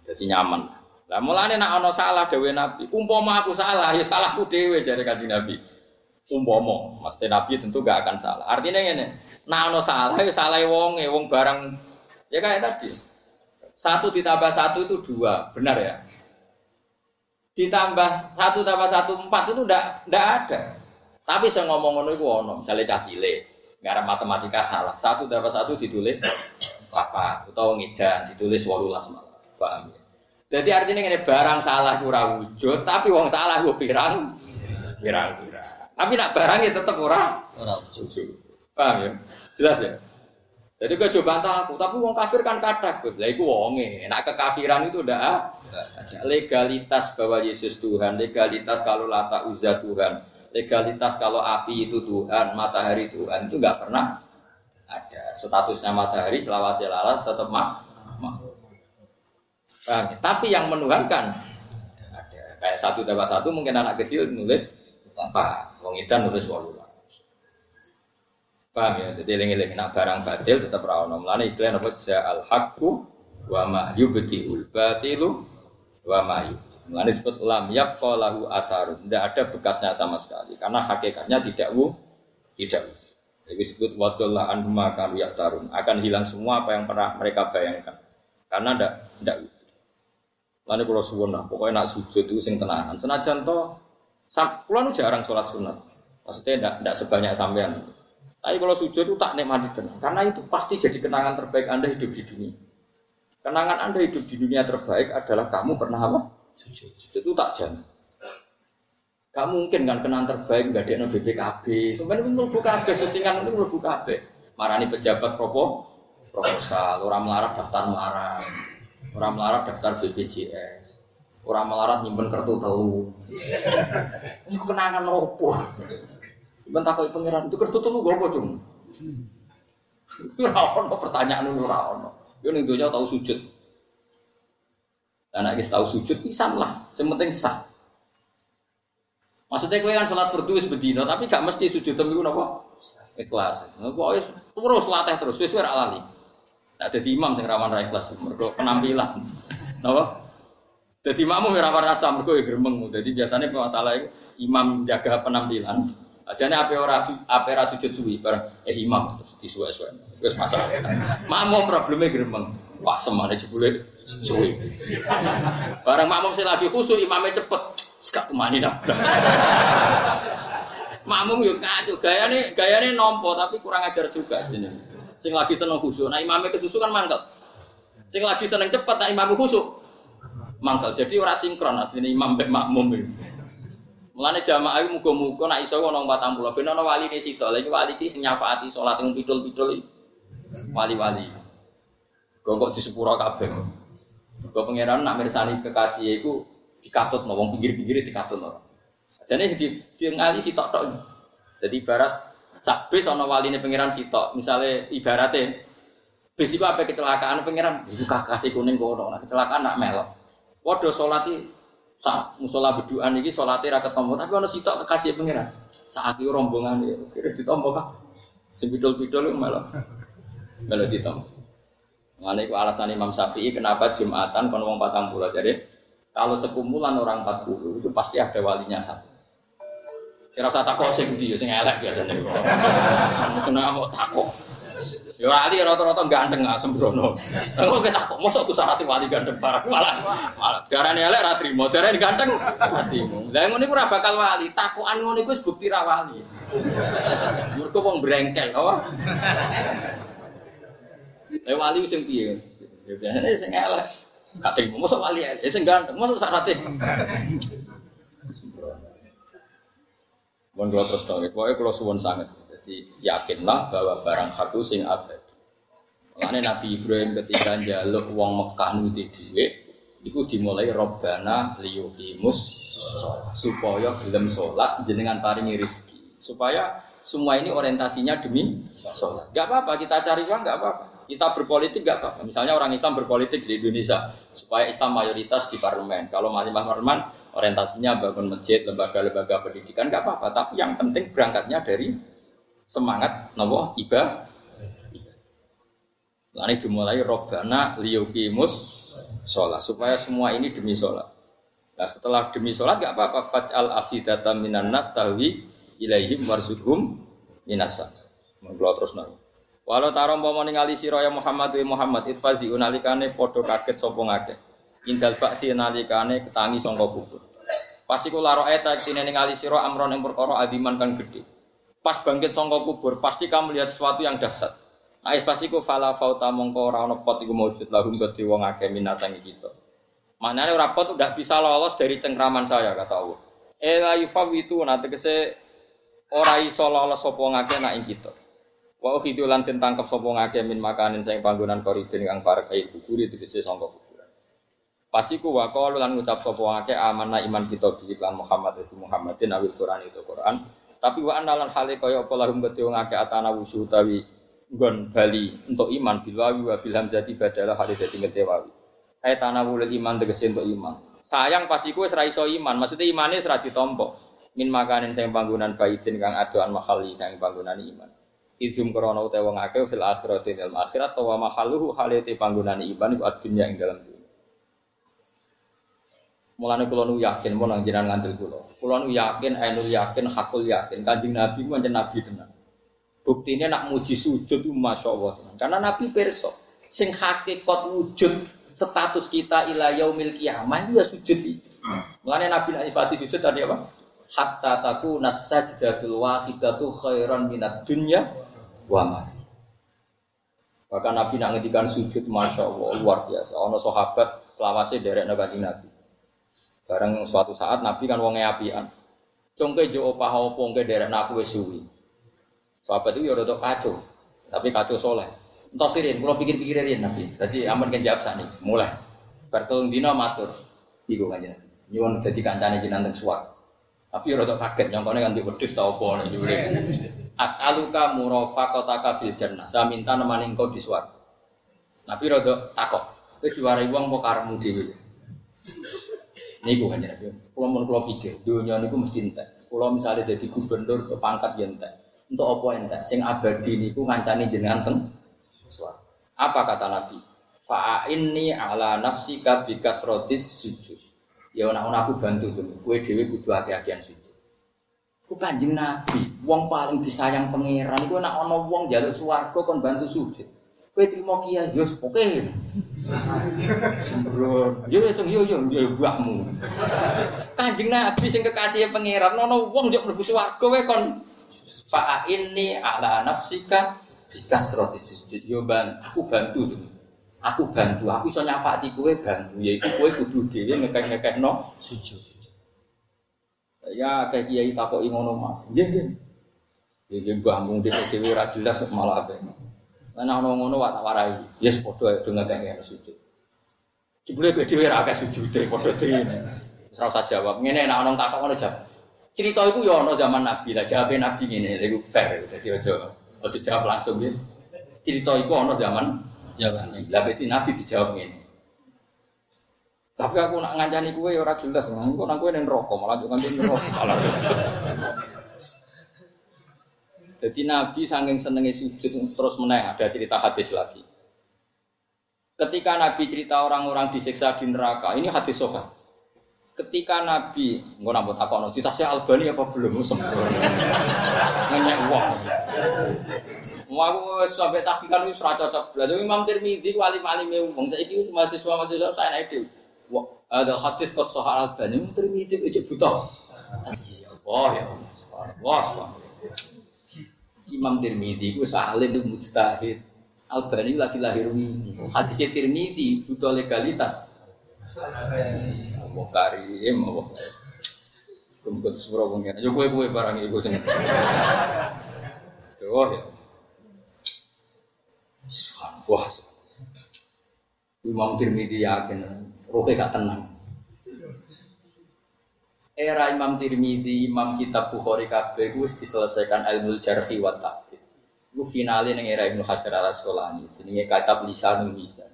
Jadi nyaman. Lah mulane nak ana salah dewe Nabi, umpama aku salah ya salahku dewe dari kanjeng Nabi. Umpama, mesti Nabi tentu gak akan salah. Artinya ngene, Nah, ono salah, ya salah wong, wong barang. Ya kayak tadi. Satu ditambah satu itu dua, benar ya? Ditambah satu tambah satu empat itu ndak ndak ada. Tapi saya ngomong ngono itu ono, misalnya cah cilik, ngarep matematika salah. Satu tambah satu ditulis apa? Atau ngidan ditulis walulas malah. Paham ya? Jadi artinya ini barang salah kurang wujud, tapi wong salah gue pirang, pirang pirang. Tapi nak barang ya tetap orang, orang wujud. Paham ya? Jelas ya? Jadi gue coba aku, tapi wong kafir kan kata Gus. Lah iku wonge, nak kekafiran itu udah legalitas bahwa Yesus Tuhan, legalitas kalau lata uzza Tuhan, legalitas kalau api itu Tuhan, matahari Tuhan itu nggak pernah ada. Statusnya matahari selawase lalat tetap. Paham ya? Tapi yang menuhankan ada. Kayak satu tambah satu mungkin anak kecil nulis apa? Wong itu nulis walu Paham ya? Jadi eling-eling nak barang batil tetap ra ono. Mulane istilah napa al haqqu wa ma yubtiul batilu wa ma Mulane disebut lam yabqa lahu atharun. Tidak ada bekasnya sama sekali karena hakikatnya tidak wu Tidak. Jadi disebut wadullah an makan tarun akan hilang semua apa yang pernah mereka bayangkan. Karena ndak ndak Lalu kalau suwun lah, pokoknya nak sujud itu sing tenanan. Senajan to, pulau jarang sholat sunat. Maksudnya ndak ndak sebanyak sampean. Tapi kalau sujud itu tak nikmati tenang. Karena itu pasti jadi kenangan terbaik anda hidup di dunia. Kenangan anda hidup di dunia terbaik adalah kamu pernah apa? Sujud. Itu tak jangan. Gak mungkin kan kenangan terbaik nggak ada BPKB. Sebenarnya mlebu kabeh, syutingan itu mlebu kabeh. Marani pejabat propo, proposal, orang melarat daftar melarat, orang melarat daftar BPJS, orang melarat nyimpen kartu telu. Ini kenangan opo? Iban takut pangeran itu kartu telu gue apa cung? Itu rawon pertanyaan itu rawon. Yo ning donya tahu sujud. Anak kita tahu sujud pisan lah, sementing sah. Maksudnya kue kan sholat fardu wis bedino, tapi gak mesti sujud temu napa? Ikhlas. Pokoknya terus latih terus, wis ora lali. Tak ada imam sing rawan ra ikhlas, mergo penampilan. Napa? Jadi makmum ora rasa mergo ya gremeng. Jadi biasanya masalah imam jaga penampilan. Ajane ape ora ape ora sujud suwi bareng eh imam terus disuwe-suwe. Wis masalah. Makmum probleme gremeng. Wah semane jebule suwi. Bareng makmum sing lagi khusuk imamnya cepet. Sekak kemani nabrak. Makmum gaya nih gaya nih nompo tapi kurang ajar juga ini. Sing lagi seneng khusyuk, nah imamnya kesusu kan mangkel. Sing lagi seneng cepat, nah imamnya khusyuk mangkel. Jadi orang sinkron artinya imam ben makmum. Mulane jamaah iku muga-muga nek iso ana 40 ben ana wali ne sitok. Lha iki wali iki sing nyafaati salat yang pidul-pidul wali-wali. Kok kok disepuro kabeh. Kok pangeran nak mirsani kekasih iku dikatut wong pinggir-pinggir dikatut. Jadi di di ngali sitok tok. Jadi ibarat sak bis ana waline pangeran sitok. Misalnya ibaratnya bis iku apa kecelakaan pangeran buka kasih kuning kono. Nah, kecelakaan nak melok. Waduh sholat sak musola beduan iki salate ra ketemu tapi ana sitok kekasih pangeran. Saat itu rombongan iki kira ditompo kan. Sing pidol-pidol malah malah ditompo. Mengenai alasan Imam Syafi'i kenapa Jumatan kon wong patang jadi kalau sekumpulan orang 40 itu pasti ada walinya satu. Kira usah takut sing ndi sing elek biasanya. Kena mau takut. Ya wali rata-rata ganteng nggak sembrono. Engko kita takut mosok ku syarat wali ganteng parah malah. Malah darane elek ra trimo, darane ganteng trimo. Lah ngono iku ora bakal wali, takukan ngono iku bukti ra wali. Mergo wong brengkel apa? Eh wali sing piye? Ya biasane sing elek. Terima, masa wali ya, sing ganteng, masa syaratnya. Mohon kalau terus tahu, pokoknya kalau suwon sangat, jadi yakinlah bahwa barang satu sing abadi. Makanya Nabi Ibrahim ketika jaluk uang Mekah nuti duit, itu dimulai Robbana liyukimus supaya gelem sholat jenengan paringi rizki supaya semua ini orientasinya demi sholat. Gak apa-apa kita cari uang gak apa-apa. Kita berpolitik gak apa-apa. Misalnya orang Islam berpolitik di Indonesia supaya Islam mayoritas di parlemen. Kalau malimah parlemen orientasinya bangun masjid, lembaga-lembaga pendidikan gak apa-apa. Tapi yang penting berangkatnya dari semangat nopo ibadah. Lalu dimulai robbana liyukimus sholat supaya semua ini demi sholat. Nah setelah demi sholat gak apa-apa. Faj'al afidata minan nas tahwi ilaihim warzuhum minasa. Mengelola terus nanti. Walau tarom pomo ningali sira ya Muhammad wa Muhammad itfazi unalikane padha kaget sapa ngakeh. Indal bakti nalikane ketangi sangka kubur. Pas iku laro eta tine ningali amron ing perkara adiman kan gede. Pas bangkit sangka kubur, pasti kamu lihat sesuatu yang dahsyat. Nah, pas iku fala fauta mongko ora ana pot iku maujud lahum kedhi wong akeh minasangi kita. Manane ora pot udah bisa lolos dari cengkraman saya kata Allah. Ela yufawitu nanti kese ora iso lolos sapa ngakeh nak ing kita. Wa ukhidu lan den tangkep ngake min makanin sing panggonan koridin kang parek ae kuburi tegese sangka kuburan. Pasiku wa qalu lan ngucap sapa ngake amanah iman kita bi lan Muhammad itu Muhammadin awil Quran itu Quran. Tapi wa analan hale kaya apa lahum kedhe ngake atana wusu utawi nggon bali untuk iman bilwawi wa bilham jadi badalah hale dadi ngedewawi. Ay tanawul iman tegese untuk iman. Sayang pasiku wis ra iso iman, maksudnya imane wis ra ditampa. Min makanin sing panggonan baidin kang adoan mahali sing panggonan iman. Idum krono utawa wong akeh fil akhirati dalam akhirat wa mahaluhu halete panggonan iman iku adunya ing dalam dunia. Mulane kula nu yakin mau nang jenengan ngandel kula. Nu yakin ainul yakin hakul yakin Kanjeng Nabi ku pancen nabi tenan. Buktinya nak muji sujud masya Allah. Karena Nabi perso, sing hakikat wujud status kita ila yaumil kiamah ya sujud itu. Mengenai Nabi nak nyifati sujud tadi apa? Hatta taku nasajdatul wahidatu khairan minat dunya wa ma. Bahkan Nabi nak ngedikan sujud masya Allah luar biasa. Ono sahabat selawase derek nabi Nabi. Bareng suatu saat Nabi kan wonge apian. Congke jo opah opo ngke derek naku wis suwi. Sahabat itu ya rada kacau, tapi kacau soleh. Entah sirin, kalau pikir-pikir rian nabi. Jadi aman kan jawab sani, mulai. Bertolong dino matur, iku kan jadi. Nyuwun jadi kancane jenengan suwak. Tapi ya rada kaget, nyongkone kan di wedhus ta opo nek jure. As'aluka murafaqataka fil jannah. Saya minta nemani engkau di suwak. Nabi rada takok. Kowe diwarai wong apa dhewe? Niku kan jadi. Kulo mun kulo pikir, dunia niku mesti entek. Kulo misalnya jadi gubernur ke pangkat ya entek. Untuk apa entek? Sing abadi niku ngancani jenengan teng. Apa kata Nabi? Fa'inni ala nafsika bikasrotis sujud. Ya ana aku bantu. Kue dewi kudu hati-hatian sujud. Kanjeng Nabi, wong paling disayang pangeran iku nek ana wong njaluk swarga kon bantu sujud. Kowe trimo kiai yo oke. Sembrono. Yo yo yo yo yo buahmu. Kanjeng Nabi sing kekasih pangeran ana wong njuk mlebu swarga kowe kon Fa ini ala nafsika bikas roti sujud. Yo bang, aku bantu tuh. Aku bantu, aku iso nyapati kowe bantu. Yaitu kowe kudu dhewe ngekek-ngekek no sujud. Ya kayak kiai takoki ngono mah. Nggih, nggih. Nggih mbah mung dhewe ora jelas malah apa. Lan ana ngono tak warai. Yes padha do ngekek sujud. Jebule dhewe ora akeh sujude padha dhewe. Ora usah jawab. Ngene nek ana takok ngono jawab. Cerita itu ya ono zaman Nabi lah, jawabnya Nabi ini, itu fair, jadi ojo, ojo jawab langsung ya. Cerita itu ono zaman Nabi, lah berarti Nabi dijawab ini. Tapi aku nak ngancani kue ya ora jelas, engko nang kue ning rokok malah juga ning rokok malah. Jadi Nabi saking senengnya sujud terus meneh ada cerita hadis lagi. Ketika Nabi cerita orang-orang disiksa di neraka, ini hadis sofa. Ketika Nabi nggak nambut apa no saya Albani apa belum? Sempurna ngenyek uang mau sampai tahqiqan wis ora cocok. Lalu Imam Tirmidzi wali wali wong. Saiki mahasiswa mahasiswa saya naik itu ada hadis kok soal Albani. Imam Tirmidzi buta. Ya Allah ya Allah Imam Tirmidzi ku saleh itu mujtahid Albani lagi lahir ini hadis Tirmidzi butuh legalitas Allah karim, Allah. Kumpul sepuro pengen. Yo kue kue barang ibu sini. Oh ya. Wah. Imam Tirmidzi yakin, rohnya gak tenang. Era Imam Tirmidzi, Imam Kitab Bukhari kabeh ku diselesaikan ilmu jarhi wa ta'dil. Iku finale ning era Ibnu Hajar Al Asqalani, jenenge kitab Lisanul Lisan.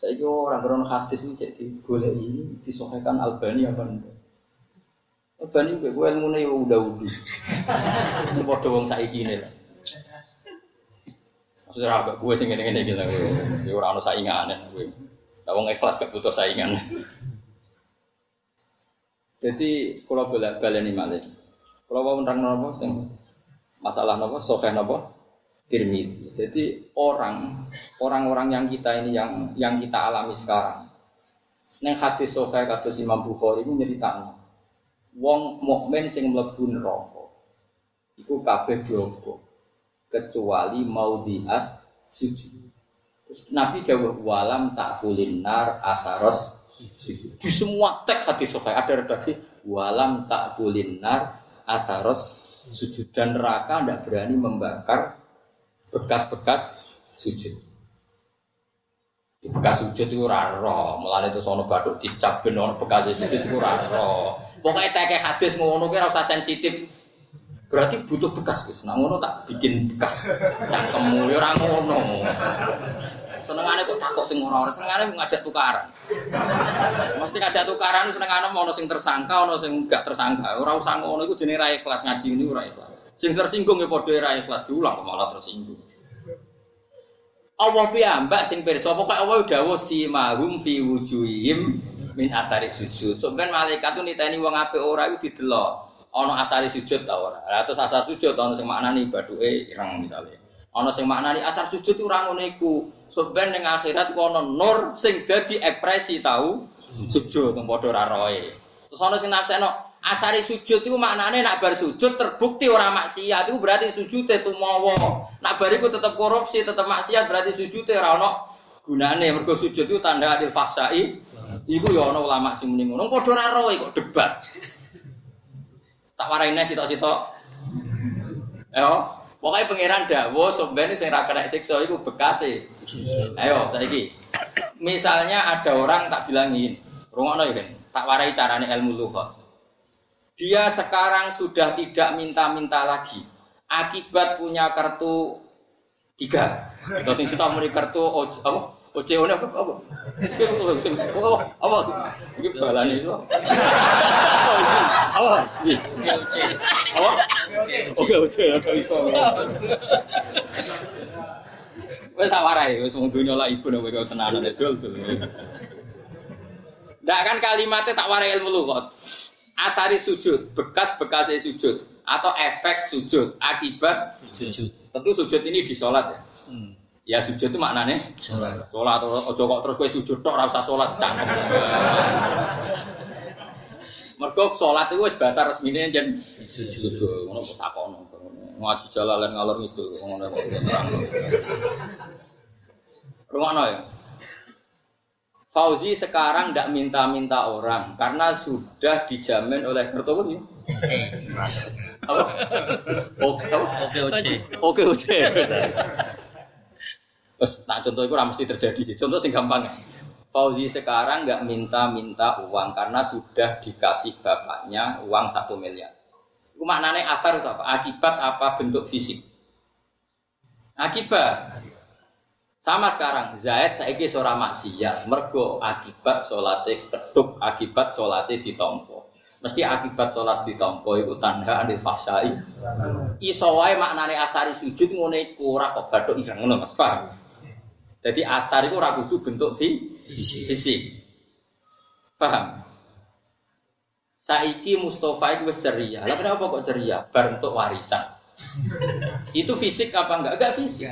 Saya orang beron hadis ini jadi boleh ini disohkan Albani apa enggak? Albani gue gue ilmu nih udah udah. Ini bodoh wong saiki ini lah. Maksudnya apa? Gue sih ngene ngene gitu. Gue orang no saingan gue. Wong ikhlas kebutuh saingan. Jadi kalau boleh balik ini malah. Kalau mau menerang nopo, masalah nopo, sohkan nopo, Tirmidzi. Jadi orang orang-orang yang kita ini yang yang kita alami sekarang. Neng hadis sahih kados Imam Bukhari ini nyeritakno. Wong mukmin sing mlebu neraka iku kabeh kecuali mau dias. Terus Nabi dawuh walam tak kulinar ataros. Di semua teks hadis sahih ada redaksi walam tak kulinar ataros sujud dan neraka tidak berani membakar bekas-bekas sujud. Di bekas sujud itu raro, mulai itu sono baduk dicap benar bekas sujud itu raro. Pokoknya kayak hadis ngono kira usah sensitif. Berarti butuh bekas. Nah ngono tak bikin bekas. Cangkemmu ya ora ngono. Senengane kok takok sing ora ora senengane ngajak tukaran. Mesti ngajak tukaran senengane mau sing tersangka ono sing tersangka. Ora usah ngono iku jenenge ra ikhlas ngaji ini ora ikhlas. Sing tersinggung ya padha ra ikhlas diulang malah tersinggung. Allah piyambak sing pirsa pokoke Allah dawuh si mahum fi wujuhim min athari sujud. Sampeyan malaikat tuh niteni wong apik ora iku didelok. Ono asari sujud ta ora? Lah terus asar sujud ono sing maknani baduke ireng misalnya. Ono sing maknani asar sujud ora ngono iku. Soben ning akhirat ku ono nur sing dadi ekspresi tahu sujud wong padha ora roe. Terus ono sing nafseno asari sujud itu maknane nak bar sujud terbukti ora maksiat itu berarti sujudnya tumawa. Nak bar iku tetep korupsi, tetep maksiat berarti sujudnya ora ono gunane. Mergo sujud itu tanda adil fahsai. Iku ya ono ulama sing muni ngono. Padha ora roe kok debat. Tak warai sitok-sitok. Ayo, pokoknya pangeran dawo sebenarnya sing ra kena siksa iku bekase. Ayo, saiki. Misalnya ada orang tak bilangin, rungokno ya kan, tak warai carane ilmu lughat. Dia sekarang sudah tidak minta-minta lagi. Akibat punya kartu tiga. Terus sing kita muni kartu apa? OCO apa? Apa? Apa? Apa? Iki balane itu. Apa? Apa? Oke, oke, iso. Wes tak warai, wes wong dunya lah ibu nek kowe tenanan dul dul. Ndak kan kalimatnya tak warai ilmu lughat. Asari sujud, bekas-bekas sujud atau efek sujud akibat Sujud. tentu sujud ini di sholat ya. Ya sujud itu maknanya Sholat. sholat atau ojo kok terus kowe sujud tok ora usah sholat cangkem. Mergo sholat itu wis bahasa resmine jen Sujud. ngono kok takono. Ngaji jalalan ngalor ngidul ngono kok terang. Rumakno ya. Fauzi sekarang tidak minta-minta orang karena sudah dijamin oleh mertua ya. Oke, oke. Oke, oke. Terus, nah contoh itu mesti terjadi sih. Contoh sing gampang. Fauzi sekarang nggak minta-minta uang karena sudah dikasih bapaknya uang satu miliar. Itu maknanya asar itu apa? Akibat apa bentuk fisik? Akibat. Sama sekarang, Zaid saiki seorang maksiat, mergo akibat sholatnya keduk, akibat sholatnya ditompo. Mesti akibat sholat ditompo itu tanda anil fahsyai. Iso wae maknane asari sujud iku ora kok bathuk ireng ngono paham? Jadi asar itu kudu bentuk fi fisik. Paham? Saiki Mustafa itu wis ceria. Lah kenapa kok ceria? Bar untuk warisan. itu fisik apa enggak? Enggak fisik.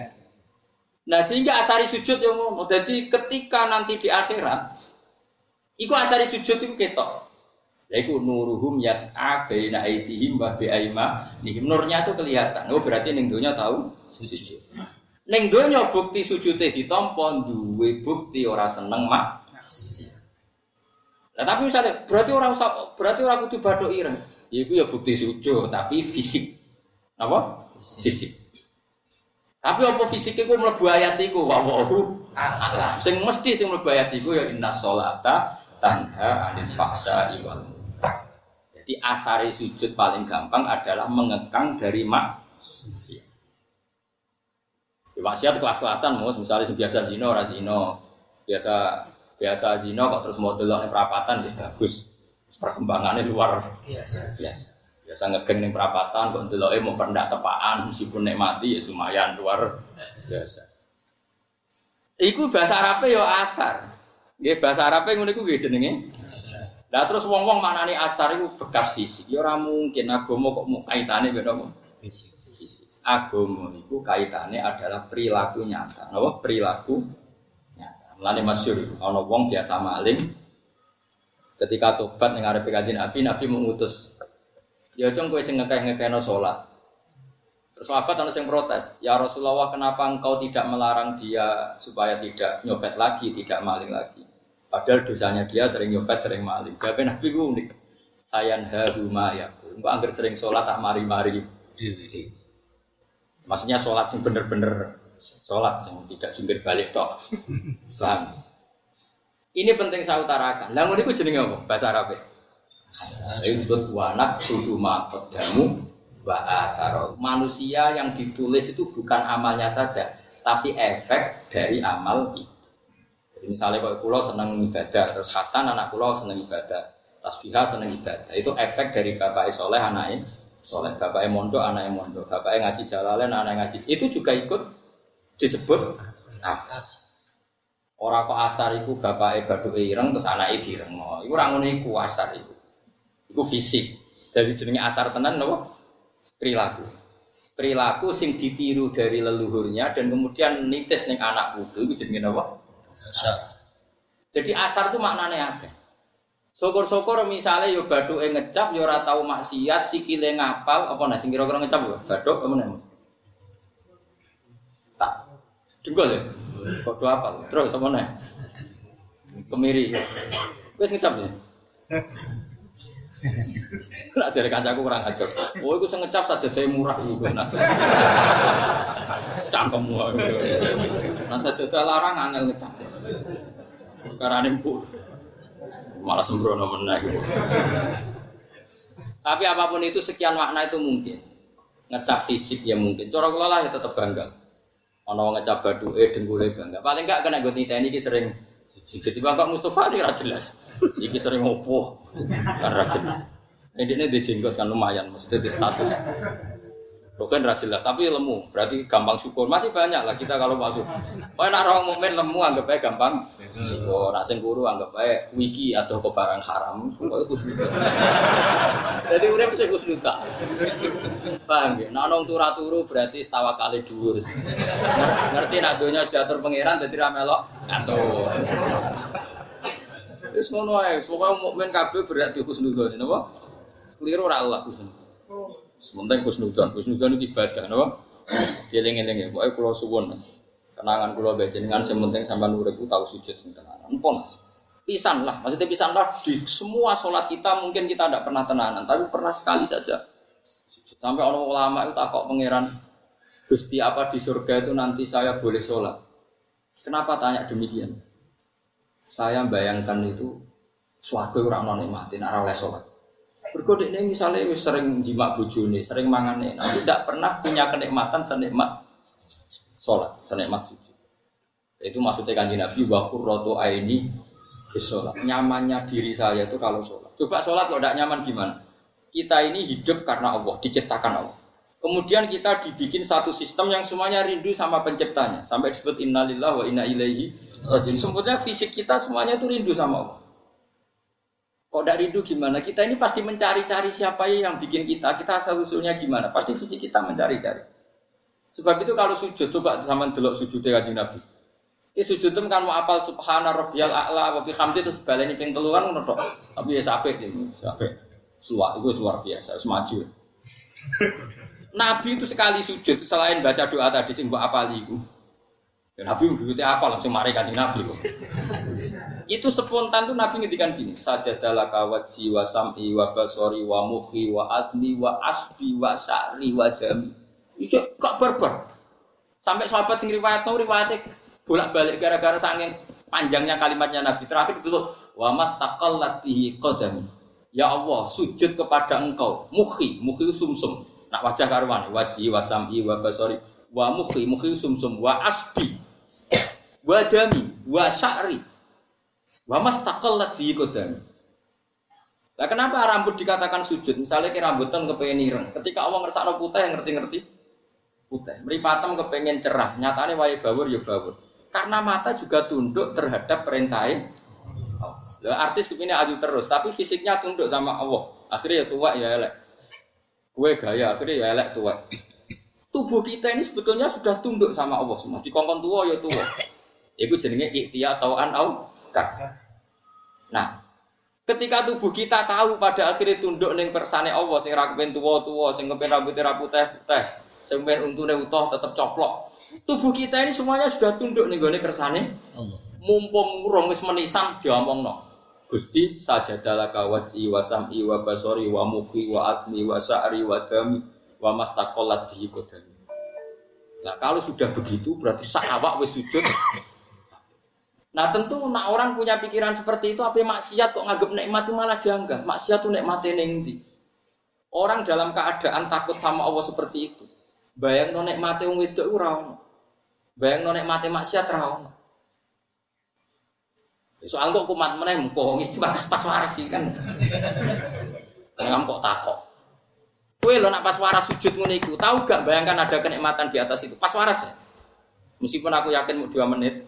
Nah sehingga asari sujud yang ngono. Jadi ketika nanti di akhirat, iku asari sujud itu ketok. Yaitu nuruhum yas'a baina aidihim wa bi aimanihim. Nurnya itu kelihatan. Oh berarti ning tahu sujud. Ning donya bukti sujudnya ditampa duwe bukti ora seneng mak. Nah, tapi misalnya berarti orang berarti orang kudu bathuk ireng. Iku ya bukti sujud tapi fisik. Apa? Fisik. Tapi apa fisik iku mlebu ayat iku wa wa'ru alam. Sing mesti sing mlebu ayat iku ya inna sholata tanha anil fahsya'i wal. Jadi asari sujud paling gampang adalah mengekang dari maksiat. Di maksiat kelas-kelasan mus, misalnya biasa zina ora zina, biasa biasa zina kok terus mau delok ning perapatan ya bagus. Perkembangannya luar Biasa. biasa. Biasa ngegeng ning perapatan kok ndeloke mau pendak tepaan meskipun nek mati ya lumayan luar biasa. Iku bahasa Arabe ya asar. Nggih bahasa Arabe ngono iku nggih jenenge. Lah terus wong-wong maknane asar iku bekas fisik. Ya ora mungkin agama kok mau kaitane beda apa? Fisik. Agama iku kaitane adalah perilaku nyata. Napa? Perilaku nyata. Mulane masyhur ana wong biasa maling ketika tobat ning arepe kanjeng Nabi, Nabi mengutus Ya cung kowe sing ngekeh-ngekehno salat. Terus sahabat ana sing protes, "Ya Rasulullah, kenapa engkau tidak melarang dia supaya tidak nyopet lagi, tidak maling lagi?" Padahal dosanya dia sering nyopet, sering maling. Jawabnya Nabi unik. Sayan haruma ya. Engkau anggar sering sholat tak mari-mari. Maksudnya sholat sing bener-bener sholat sing tidak jungkir balik tok. Paham? Ini penting saya utarakan. Lah ngono iku jenenge apa? Bahasa Arab. Itu disebut wanak sudu makodamu wa asaro. Manusia yang ditulis itu bukan amalnya saja, tapi efek dari amal itu. Jadi misalnya kalau pulau seneng ibadah, terus Hasan anak pulau seneng ibadah, Tasbihah seneng ibadah. Itu efek dari bapak soleh anaknya soleh, bapak mondok anaknya mondok, bapak ngaji jalalen anaknya ngaji. Itu juga ikut disebut nafas. Orang kok asar iku bapak baduk ireng terus anaknya direng. Iku orang iku asar iku. Iku fisik. Jadi jenenge asar tenan napa? Perilaku. Perilaku sing ditiru dari leluhurnya dan kemudian nitis ning anak putu itu jenenge napa? Asar. Jadi asar itu maknanya apa? Syukur-syukur misalnya yo bathuke ngecap yo ora tau maksiat, sikile ngapal apa nah sing kira-kira ngecap yo bathuk apa nih? Tak. Dengkul ya? Kok apal. Terus apa nih? Kemiri. Wis ngecap ya? Nak dari kancaku kurang ajar. Oh, itu saya ngecap saja saya murah itu. Nah. Cangkemmu. Nah, saja larang angel ngecap. Karena bu malah sembrono meneh. Tapi apa pun itu sekian makna itu mungkin. Ngecap fisik ya mungkin. Cara kula lah ya tetap bangga. Ana wong ngecap baduke dengkule bangga. Paling enggak kena gue titeni iki sering Jadi Bapak Mustafa ini jelas. Iki sering opo karena jelas. Ini dia jenggot kan lumayan, mesti di status. Bukan ra jelas, tapi lemu. Berarti gampang syukur. Masih banyak lah kita kalau masuk. Oh, nak orang mukmin lemu anggap aja gampang syukur. Nak sing guru anggap aja wiki atau ke barang haram. Semua itu sudah. Jadi udah bisa kusnuta. Paham ya? Nah, nong turu turu berarti setawa kali dhuwur. Ngerti nak dunia sudah terpengiran jadi ramelok ngatur. Wis ngono ae, pokoke mukmin kabeh berat di husnudzon, napa? Keliru ora Allah husnudzon. Sementing husnudzon, husnudzon itu ibadah, napa? Eling-eling ya, pokoke kula suwun. Kenangan jenengan sementing sampean urip ku tau sujud sing tenanan. Empun. Pisan lah, maksudnya pisan lah di semua sholat kita mungkin kita tidak pernah tenanan, tapi pernah sekali saja. Sampai orang ulama itu takut pangeran Gusti apa di surga itu nanti saya boleh sholat. Kenapa tanya demikian? saya bayangkan itu suatu orang non mati nak oleh sholat. Berkode ini misalnya sering jimak bujuni, sering mangan tapi tidak pernah punya kenikmatan senikmat sholat, senikmat sujud. Itu maksudnya kanji Nabi wakur roto aini sholat. Nyamannya diri saya itu kalau sholat. Coba sholat kalau tidak nyaman gimana? Kita ini hidup karena Allah, diciptakan Allah. Kemudian kita dibikin satu sistem yang semuanya rindu sama penciptanya. Sampai disebut innalillah wa inna ilaihi. Sebetulnya fisik kita semuanya itu rindu sama Allah. Kok tidak rindu gimana? Kita ini pasti mencari-cari siapa yang bikin kita. Kita asal usulnya gimana? Pasti fisik kita mencari-cari. Sebab itu kalau sujud, coba sama delok sujud dari Nabi. Ini sujud itu kan mau apal subhana rabbiyal a'la wa bihamdi terus baleni ping telu kan ngono Tapi ya sampai ini, sampai itu luar biasa, semaju. Nabi itu sekali sujud selain baca doa tadi sing mbok apali iku. Nabi begitu apa langsung mari kanjeng Nabi kok. itu spontan tuh Nabi ngendikan gini, sajadalah kawaji wa sam'i wa basori wa mukhi wa adni wa asbi wa sa'ri wa jami. Itu kok berber. Sampai sahabat sing riwayat no riwayatnya bolak-balik gara-gara saking panjangnya kalimatnya Nabi. Terakhir itu wa mastaqallat bihi qadami. Ya Allah, sujud kepada Engkau. Mukhi, mukhi sumsum. Nak wajah karuan, wajhi wa sam'i wa basori wa mukhi, mukhi sumsum wa asbi wa dami wa sya'ri wa mastaqallat bi qadami. Lah kenapa rambut dikatakan sujud? Misalnya ke rambutan kepengen ireng. Ketika Allah ngersakno putih yang ngerti-ngerti putih. Meripatem kepengen cerah. Nyatanya wae bawur ya bawur. Karena mata juga tunduk terhadap perintah Lah artis kepini aju terus, tapi fisiknya tunduk sama Allah. Akhirnya ya tua ya elek. Kue gaya akhirnya ya elek tua. Tubuh kita ini sebetulnya sudah tunduk sama Allah semua. Di kongkong tua ya tua. Itu jenenge ikhtiar atau anau. Nah, ketika tubuh kita tahu pada akhirnya tunduk neng persane Allah, sing ra kepen tua-tua, sing kepen rambutnya ra putih-putih, sing kepen untune utuh tetap coplok. Tubuh kita ini semuanya sudah tunduk ning gone kersane Allah. Mumpung urung wis menisan diomongno. Gusti sajadalah kawaji wa sam'i wa basori wa muki wa admi wa sa'ri wa dami wa mastaqolat bihi kodami. Nah kalau sudah begitu berarti sak awak wis sujud. Nah tentu nak orang punya pikiran seperti itu apa maksiat kok nganggep nikmat itu malah janggal. Maksiat itu nikmate ning ndi? Orang dalam keadaan takut sama Allah seperti itu. Bayang no nikmate wong wedok ora. Bayang no nikmate maksiat ora ono. Soal kok kumat meneh mumpung itu pas pas waras sih kan. Ngam kok takok. Kue lo nak pas waras sujud ngono iku, tahu gak bayangkan ada kenikmatan di atas itu. Pas waras ya. Meskipun aku yakin mau dua menit.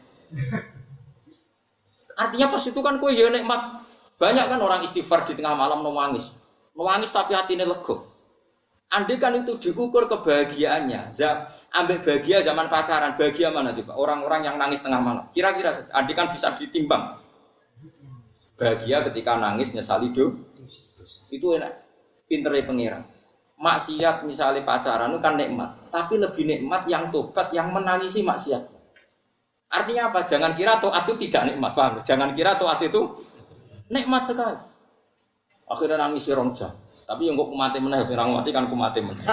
Artinya pas itu kan kue ya nikmat. Banyak kan orang istighfar di tengah malam nangis. Nangis tapi hatinya lego. Andai kan itu diukur kebahagiaannya, ambek bahagia zaman pacaran, bahagia mana coba? Orang-orang yang nangis tengah malam. Kira-kira andai kan bisa ditimbang. Bahagia ketika nangis nyesali do. Itu enak. Pinternya pengiran. Maksiat misalnya pacaran itu kan nikmat, tapi lebih nikmat yang tobat yang menangisi maksiat. Artinya apa? Jangan kira toat itu tidak nikmat, paham? Jangan kira toat itu nikmat sekali. Akhirnya nangis rong jam. Tapi yang kok kumati meneh, sing mati kan kumati meneh.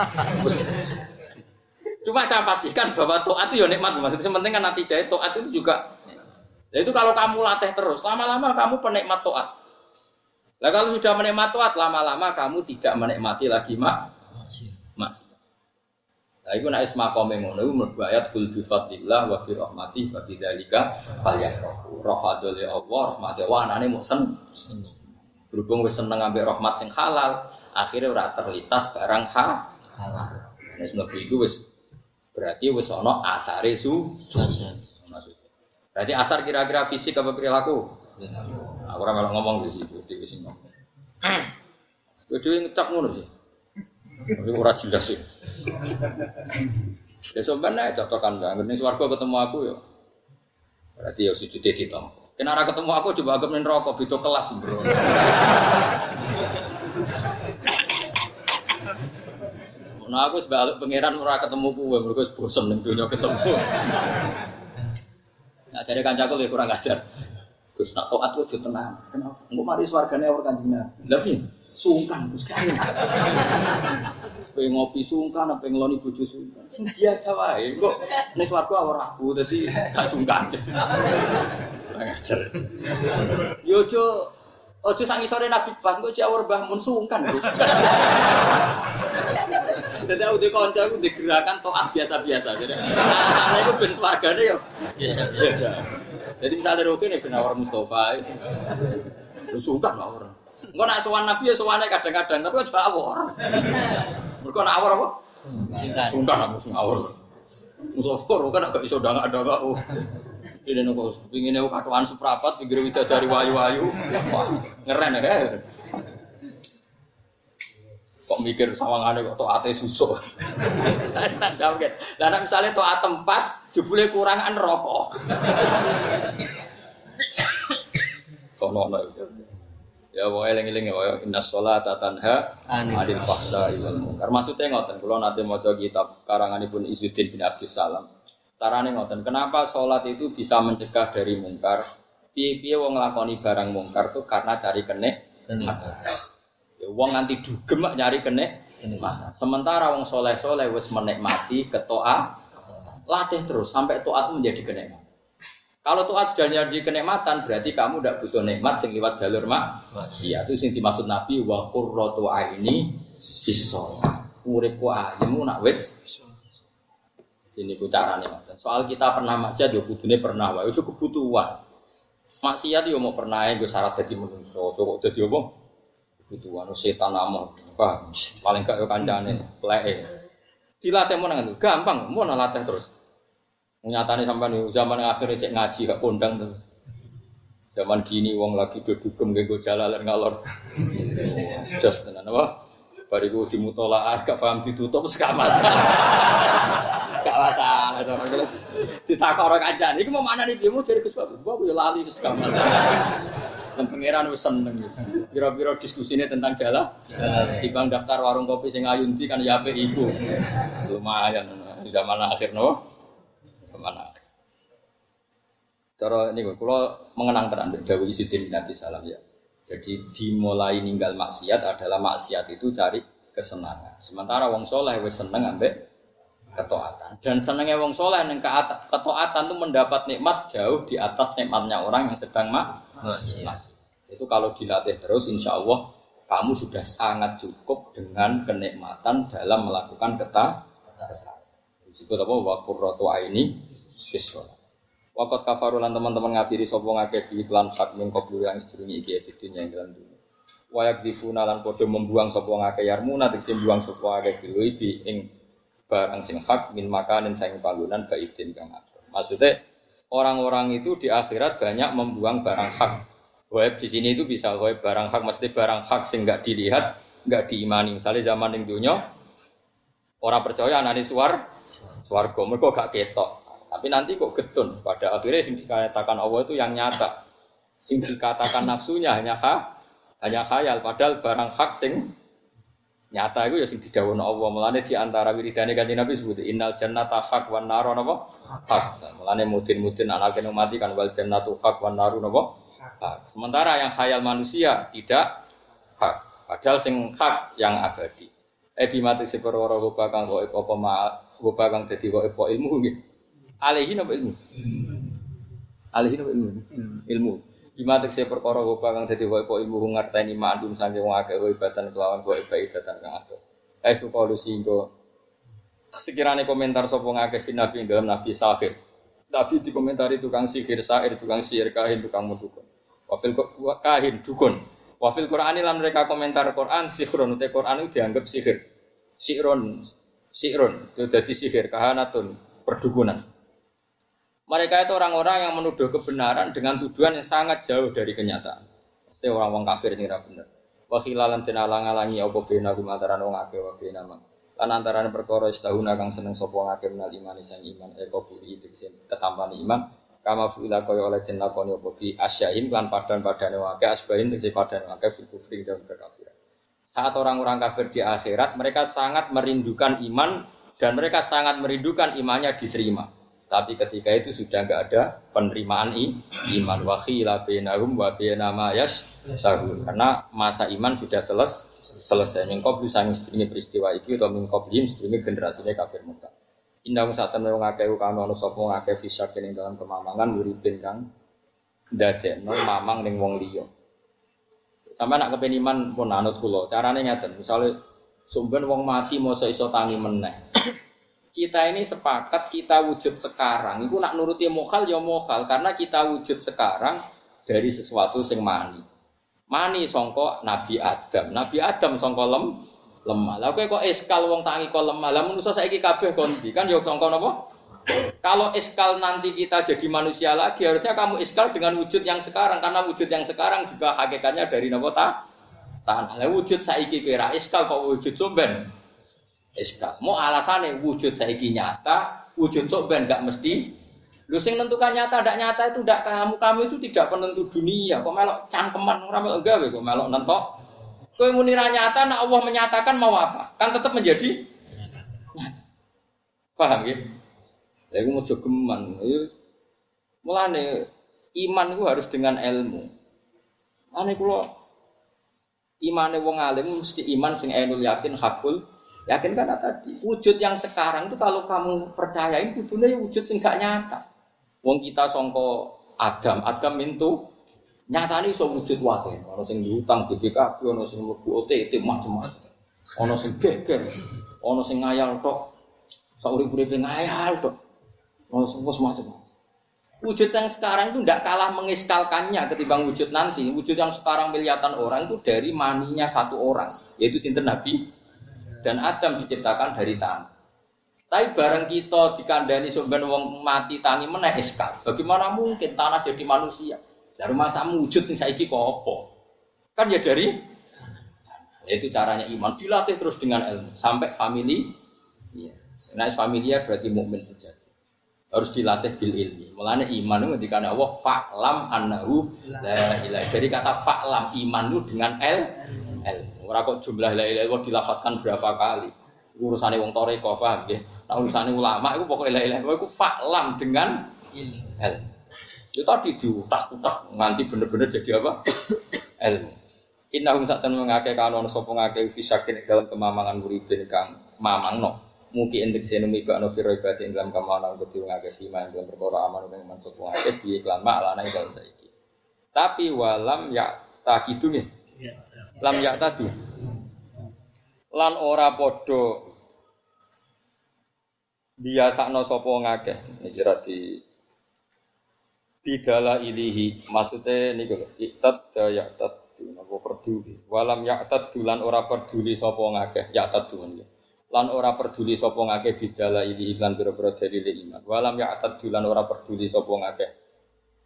Cuma saya pastikan bahwa toat itu ya nikmat. Maksudnya yang penting kan nanti jahit toat itu juga. Nah itu kalau kamu latih terus, lama-lama kamu penikmat toat. Nah kalau sudah menikmat toat, lama-lama kamu tidak menikmati lagi mak. Nah itu nak isma kome ngono itu mlebu ayat kul bi fadlillah wa bi rahmati fa bi dzalika falyafrahu. Rahmatul Allah, rahmate wa anane mau sen. Berhubung wis seneng ambek rahmat sing halal, akhirnya ora terlintas barang ha halal. Nek mlebu iku wis berarti wis ana atare su. Berarti asar kira-kira fisik apa perilaku? Aku ora melok ngomong di situ, di sini dhewe ngecap ngono sih. Tapi ora jelas sih. Ya sebenarnya cocokan banget. Nih swarga ketemu aku ya. Berarti ya sujud ditompo. Kenara ketemu aku coba agak main rokok, itu kelas bro. Nah aku sebalik pangeran ora ketemu kue, mereka bosen nih dunia ketemu. Nah jadi kancaku lebih kurang ajar. Terus nak toat gue tenang. Kenapa? Enggak mari swargane orang kanjina. Tapi sungkan kan. Pengen ngopi sungkan, apa ngeloni bojo sungkan. Sing biasa wae. Kok nek swarga ora aku dadi gak sungkan. Kurang ajar. Yo ojo ojo sak sore Nabi pas kok jawur Mbah mun sungkan. Jadi aku di konco aku digerakan toat biasa-biasa. Jadi ana iku ben swargane yo biasa. Jadi misalnya Roke nih penawar Mustafa itu, lu sungkan lah orang. Enggak nak sowan Nabi ya sowannya kadang-kadang, tapi kan juga awor. Mereka nak awor apa? Sungkan aku sing awor. Mustafa Roke nak gak bisa udah ada gak. Oh. Ini nunggu, pingin aku katuan seprapat, pikir wida dari wayu-wayu. Ngeren ya. Kok mikir sawangane kok toate susuk. Lah nek misale toat tempas jebule kurangan rokok. Sono ana itu. Ya wae eling-eling ya wae inna sholata tanha anil fahsai wal munkar. Maksudnya ngoten, kula nate maca kitab karanganipun Izzuddin bin Abdus Salam. Carane ngoten, kenapa sholat itu bisa mencegah dari mungkar? Piye-piye wong nglakoni barang mungkar tuh karena cari kenek. Ya, wong nganti dugem nyari kenek. Sementara wong soleh-soleh wis menikmati ketoa, latih terus sampai toat menjadi kenikmatan. Kalau toat sudah jadi kenikmatan, berarti kamu tidak butuh nikmat sing liwat jalur mak. Iya, itu sing dimaksud Nabi wa qurratu aini bisolat. Uripku ayemu nak wis ini ku carane. Soal kita pernah maksiat yo kudune pernah wae, itu kebutuhan. Maksiat yo mau pernah gue syarat dadi manusa, kok dadi apa? Kebutuhan setan amo. Paling gak yo kancane leke. Dilatih mau nang gampang, mau latih terus. Nyatane sampean yo zaman akhirnya cek ngaji gak kondang tuh. Zaman gini wong lagi do dugem nggo jalalan ngalor. Jos tenan apa? Bariku dimutolaah gak paham ditutup gak masalah. Gak masalah to terus ditakok ora kancane. Iki mau mana nih mau jadi Gus Babu. Babu ya lali. Dan pangeran wis seneng wis. Pira-pira diskusine tentang jalan. Dibang daftar warung kopi sing ayunti kan ya apik iku. Lumayan di zaman akhir no. Akhir. Cara ini kalau mengenang tenan Dawu Isidin Abi Salam ya. Jadi dimulai ninggal maksiat adalah maksiat itu cari kesenangan. Sementara wong soleh wis seneng ambek ketaatan. Dan senengnya wong soleh yang ketaatan itu mendapat nikmat jauh di atas nikmatnya orang yang sedang mak Itu kalau dilatih terus, insya Allah kamu sudah sangat cukup dengan kenikmatan dalam melakukan ketaatan. Disebut apa? Wakurrotu ini bismillah. Wakat kafarulan teman-teman ngabiri sopo ngake di iklan hak min qablu yang sedurungi iki editin yang dalam dunia. Wayak difuna lan podo membuang sopo ngake yarmuna tegese buang sopo ngake bilui bi ing barang sing hak min makanin saing panggonan baidin kang atur. Maksudnya orang-orang itu di akhirat banyak membuang barang hak. Web di sini itu bisa web barang hak, mesti barang hak sing nggak dilihat nggak diimani. Misalnya zaman yang dunia orang percaya anani suar suarga mereka gak ketok. Tapi nanti kok getun. Pada akhirnya yang dikatakan Allah itu yang nyata. Sing dikatakan nafsunya hanya ha, hanya khayal. Padahal barang hak sing nyata itu ya sing didawono Allah. Mulane di antara wiridane kanjeng Nabi sebut innal jannata hak wan naro napa? Hak. Mulane mudin-mudin anak kena mati kan wal jannatu hak wan naru napa? Hak. Sementara yang khayal manusia tidak hak. Padahal sing hak yang abadi. Eh bimati perwara rupa kang kok apa rupa kang dadi kok apa ilmu nggih. Alaihi napa ilmu? Alaihi napa ilmu? Ilmu. Bimati si perkara rupa kang dadi kok apa ilmu ngerteni ma'lum saking wong akeh ibatan kelawan kok ibatan kang adoh. Eh sukalu singgo sekiranya komentar sapa ngakeh fi nabi dalam nabi sahir. Nabi dikomentari tukang sihir, sair, tukang sihir, kahin, tukang mudukun. Wafil kahin, dukun. Wafil Quran lan mereka komentar Quran sihron te Quran itu dianggap sihir. Sihron, sihron itu jadi sihir kahanatun perdukunan. Mereka itu orang-orang yang menuduh kebenaran dengan tujuan yang sangat jauh dari kenyataan. Pasti orang-orang kafir sing benar. Wa den alang-alangi apa bena kumantaran wong akeh wa bena man. Lan antarané perkara istahuna kang seneng sapa ngakeh menal iman sang iman eko budi tegese ketampane iman kama fuila kaya oleh den lakoni apa bi asyaim lan padan-padane wake asbahin tegese padan wake fil kufri dalam kekafiran. Saat orang-orang kafir di akhirat mereka sangat merindukan iman dan mereka sangat merindukan imannya diterima. Tapi ketika itu sudah nggak ada penerimaan i, iman wakhila bainahum wa baina ma yashtahun. Karena masa iman sudah seles, selesai. Mingkob bisa ini peristiwa itu atau mingkob lim ini generasinya kafir muka. Indah saat temen ngakeh kanu anu sapa ngakeh bisa kene dalam kemamangan muridin kang ndadekno mamang ning wong liya. Sampai nak kepen iman pun anut kula. Carane ngeten, misale sumben wong mati mosok iso tangi meneh. Kita ini sepakat kita wujud sekarang. Itu nak nuruti mokal ya mokal karena kita wujud sekarang dari sesuatu sing mani. Mani songko Nabi Adam. Nabi Adam songko lem lemah. Kowe kok eskal wong tangi kok lemah. Lah manusa saiki kabeh kondi kan ya songko napa? Kalau eskal nanti kita jadi manusia lagi, harusnya kamu eskal dengan wujud yang sekarang karena wujud yang sekarang juga hakikatnya dari napa ta? Tanah. Wujud saiki kira eskal kok wujud sumben. Eskal. Mau alasannya wujud saiki nyata, wujud sok ben gak mesti. Lu sing nentukan nyata ndak nyata itu ndak kamu. Kamu itu tidak penentu dunia. Kok melok cangkeman ora melok gawe kok melok nentok. Kowe muni nyata nek Allah menyatakan mau apa? Kan tetap menjadi nyata. Paham ya? Iku mau geman. Mulane iman itu harus dengan ilmu. Ane kula imane wong alim mesti iman sing ainul yakin hakul Yakin karena tadi wujud yang sekarang itu kalau kamu percayain itu ya wujud sing gak nyata. Wong kita songko Adam, Adam itu nyata nih so wujud wakil. Ono sing diutang BPKB, ono sing lebu OTT macam-macam. Ono sing geger, ono sing ngayal tok. Sauri-uripe ngayal tok. Ono sing macam-macam. Wujud yang sekarang itu tidak kalah mengiskalkannya ketimbang wujud nanti. Wujud yang sekarang miliatan orang itu dari maninya satu orang, yaitu sinten Nabi dan Adam diciptakan dari tanah. Tapi bareng kita dikandani sumber wong mati tangi meneh eskal. Bagaimana mungkin tanah jadi manusia? Dari masa wujud sing saiki kok? Kan ya dari itu caranya iman dilatih terus dengan ilmu sampai family. Iya. Nah, familia berarti mukmin sejati. Harus dilatih bil ilmi. Mulane iman itu ketika Allah fa'lam annahu la ilaha. Dari kata fa'lam iman itu dengan el ilmu. Ora kok jumlah la ilaha dilafatkan berapa kali. Urusane wong toreko paham nggih. Nah urusane ulama iku pokoke la ilaha iku faklam dengan ilmu. Itu tadi diutak-utak nganti bener-bener jadi apa? ilmu. Innahum satan mengake kanon sapa ngake fisakin dalam kemamangan muridin kang mamangno. Mungkin untuk saya numi ke anofir ibadah dalam ke mana untuk ngake fima dalam perkara aman dengan masuk ngake di iklan mak lana dalam saiki. Tapi walam ya takidu nih lam ya tadi. Lan ora podo biasakno sapa ngakeh kira di bidala ilihi. Maksudnya niku lho itat ya tat napa peduli walam ya tat lan ora peduli sapa ngakeh ya tat lan ora peduli sapa ngakeh bidala ilihi lan pira-pira dalile iman walam ya tat lan ora peduli sapa ngakeh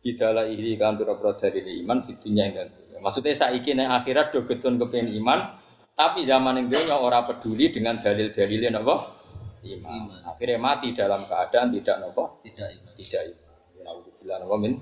bidala ilihi kan pira-pira dalile iman fitunya ing Maksudnya saiki nek akhirat do getun kepen iman, Tapi zaman yang dunia orang peduli dengan dalil-dalilnya nopo iman. Iman. Akhirnya mati dalam keadaan tidak nopo Tidak iman. tidak iman. Nauzubillah nopo min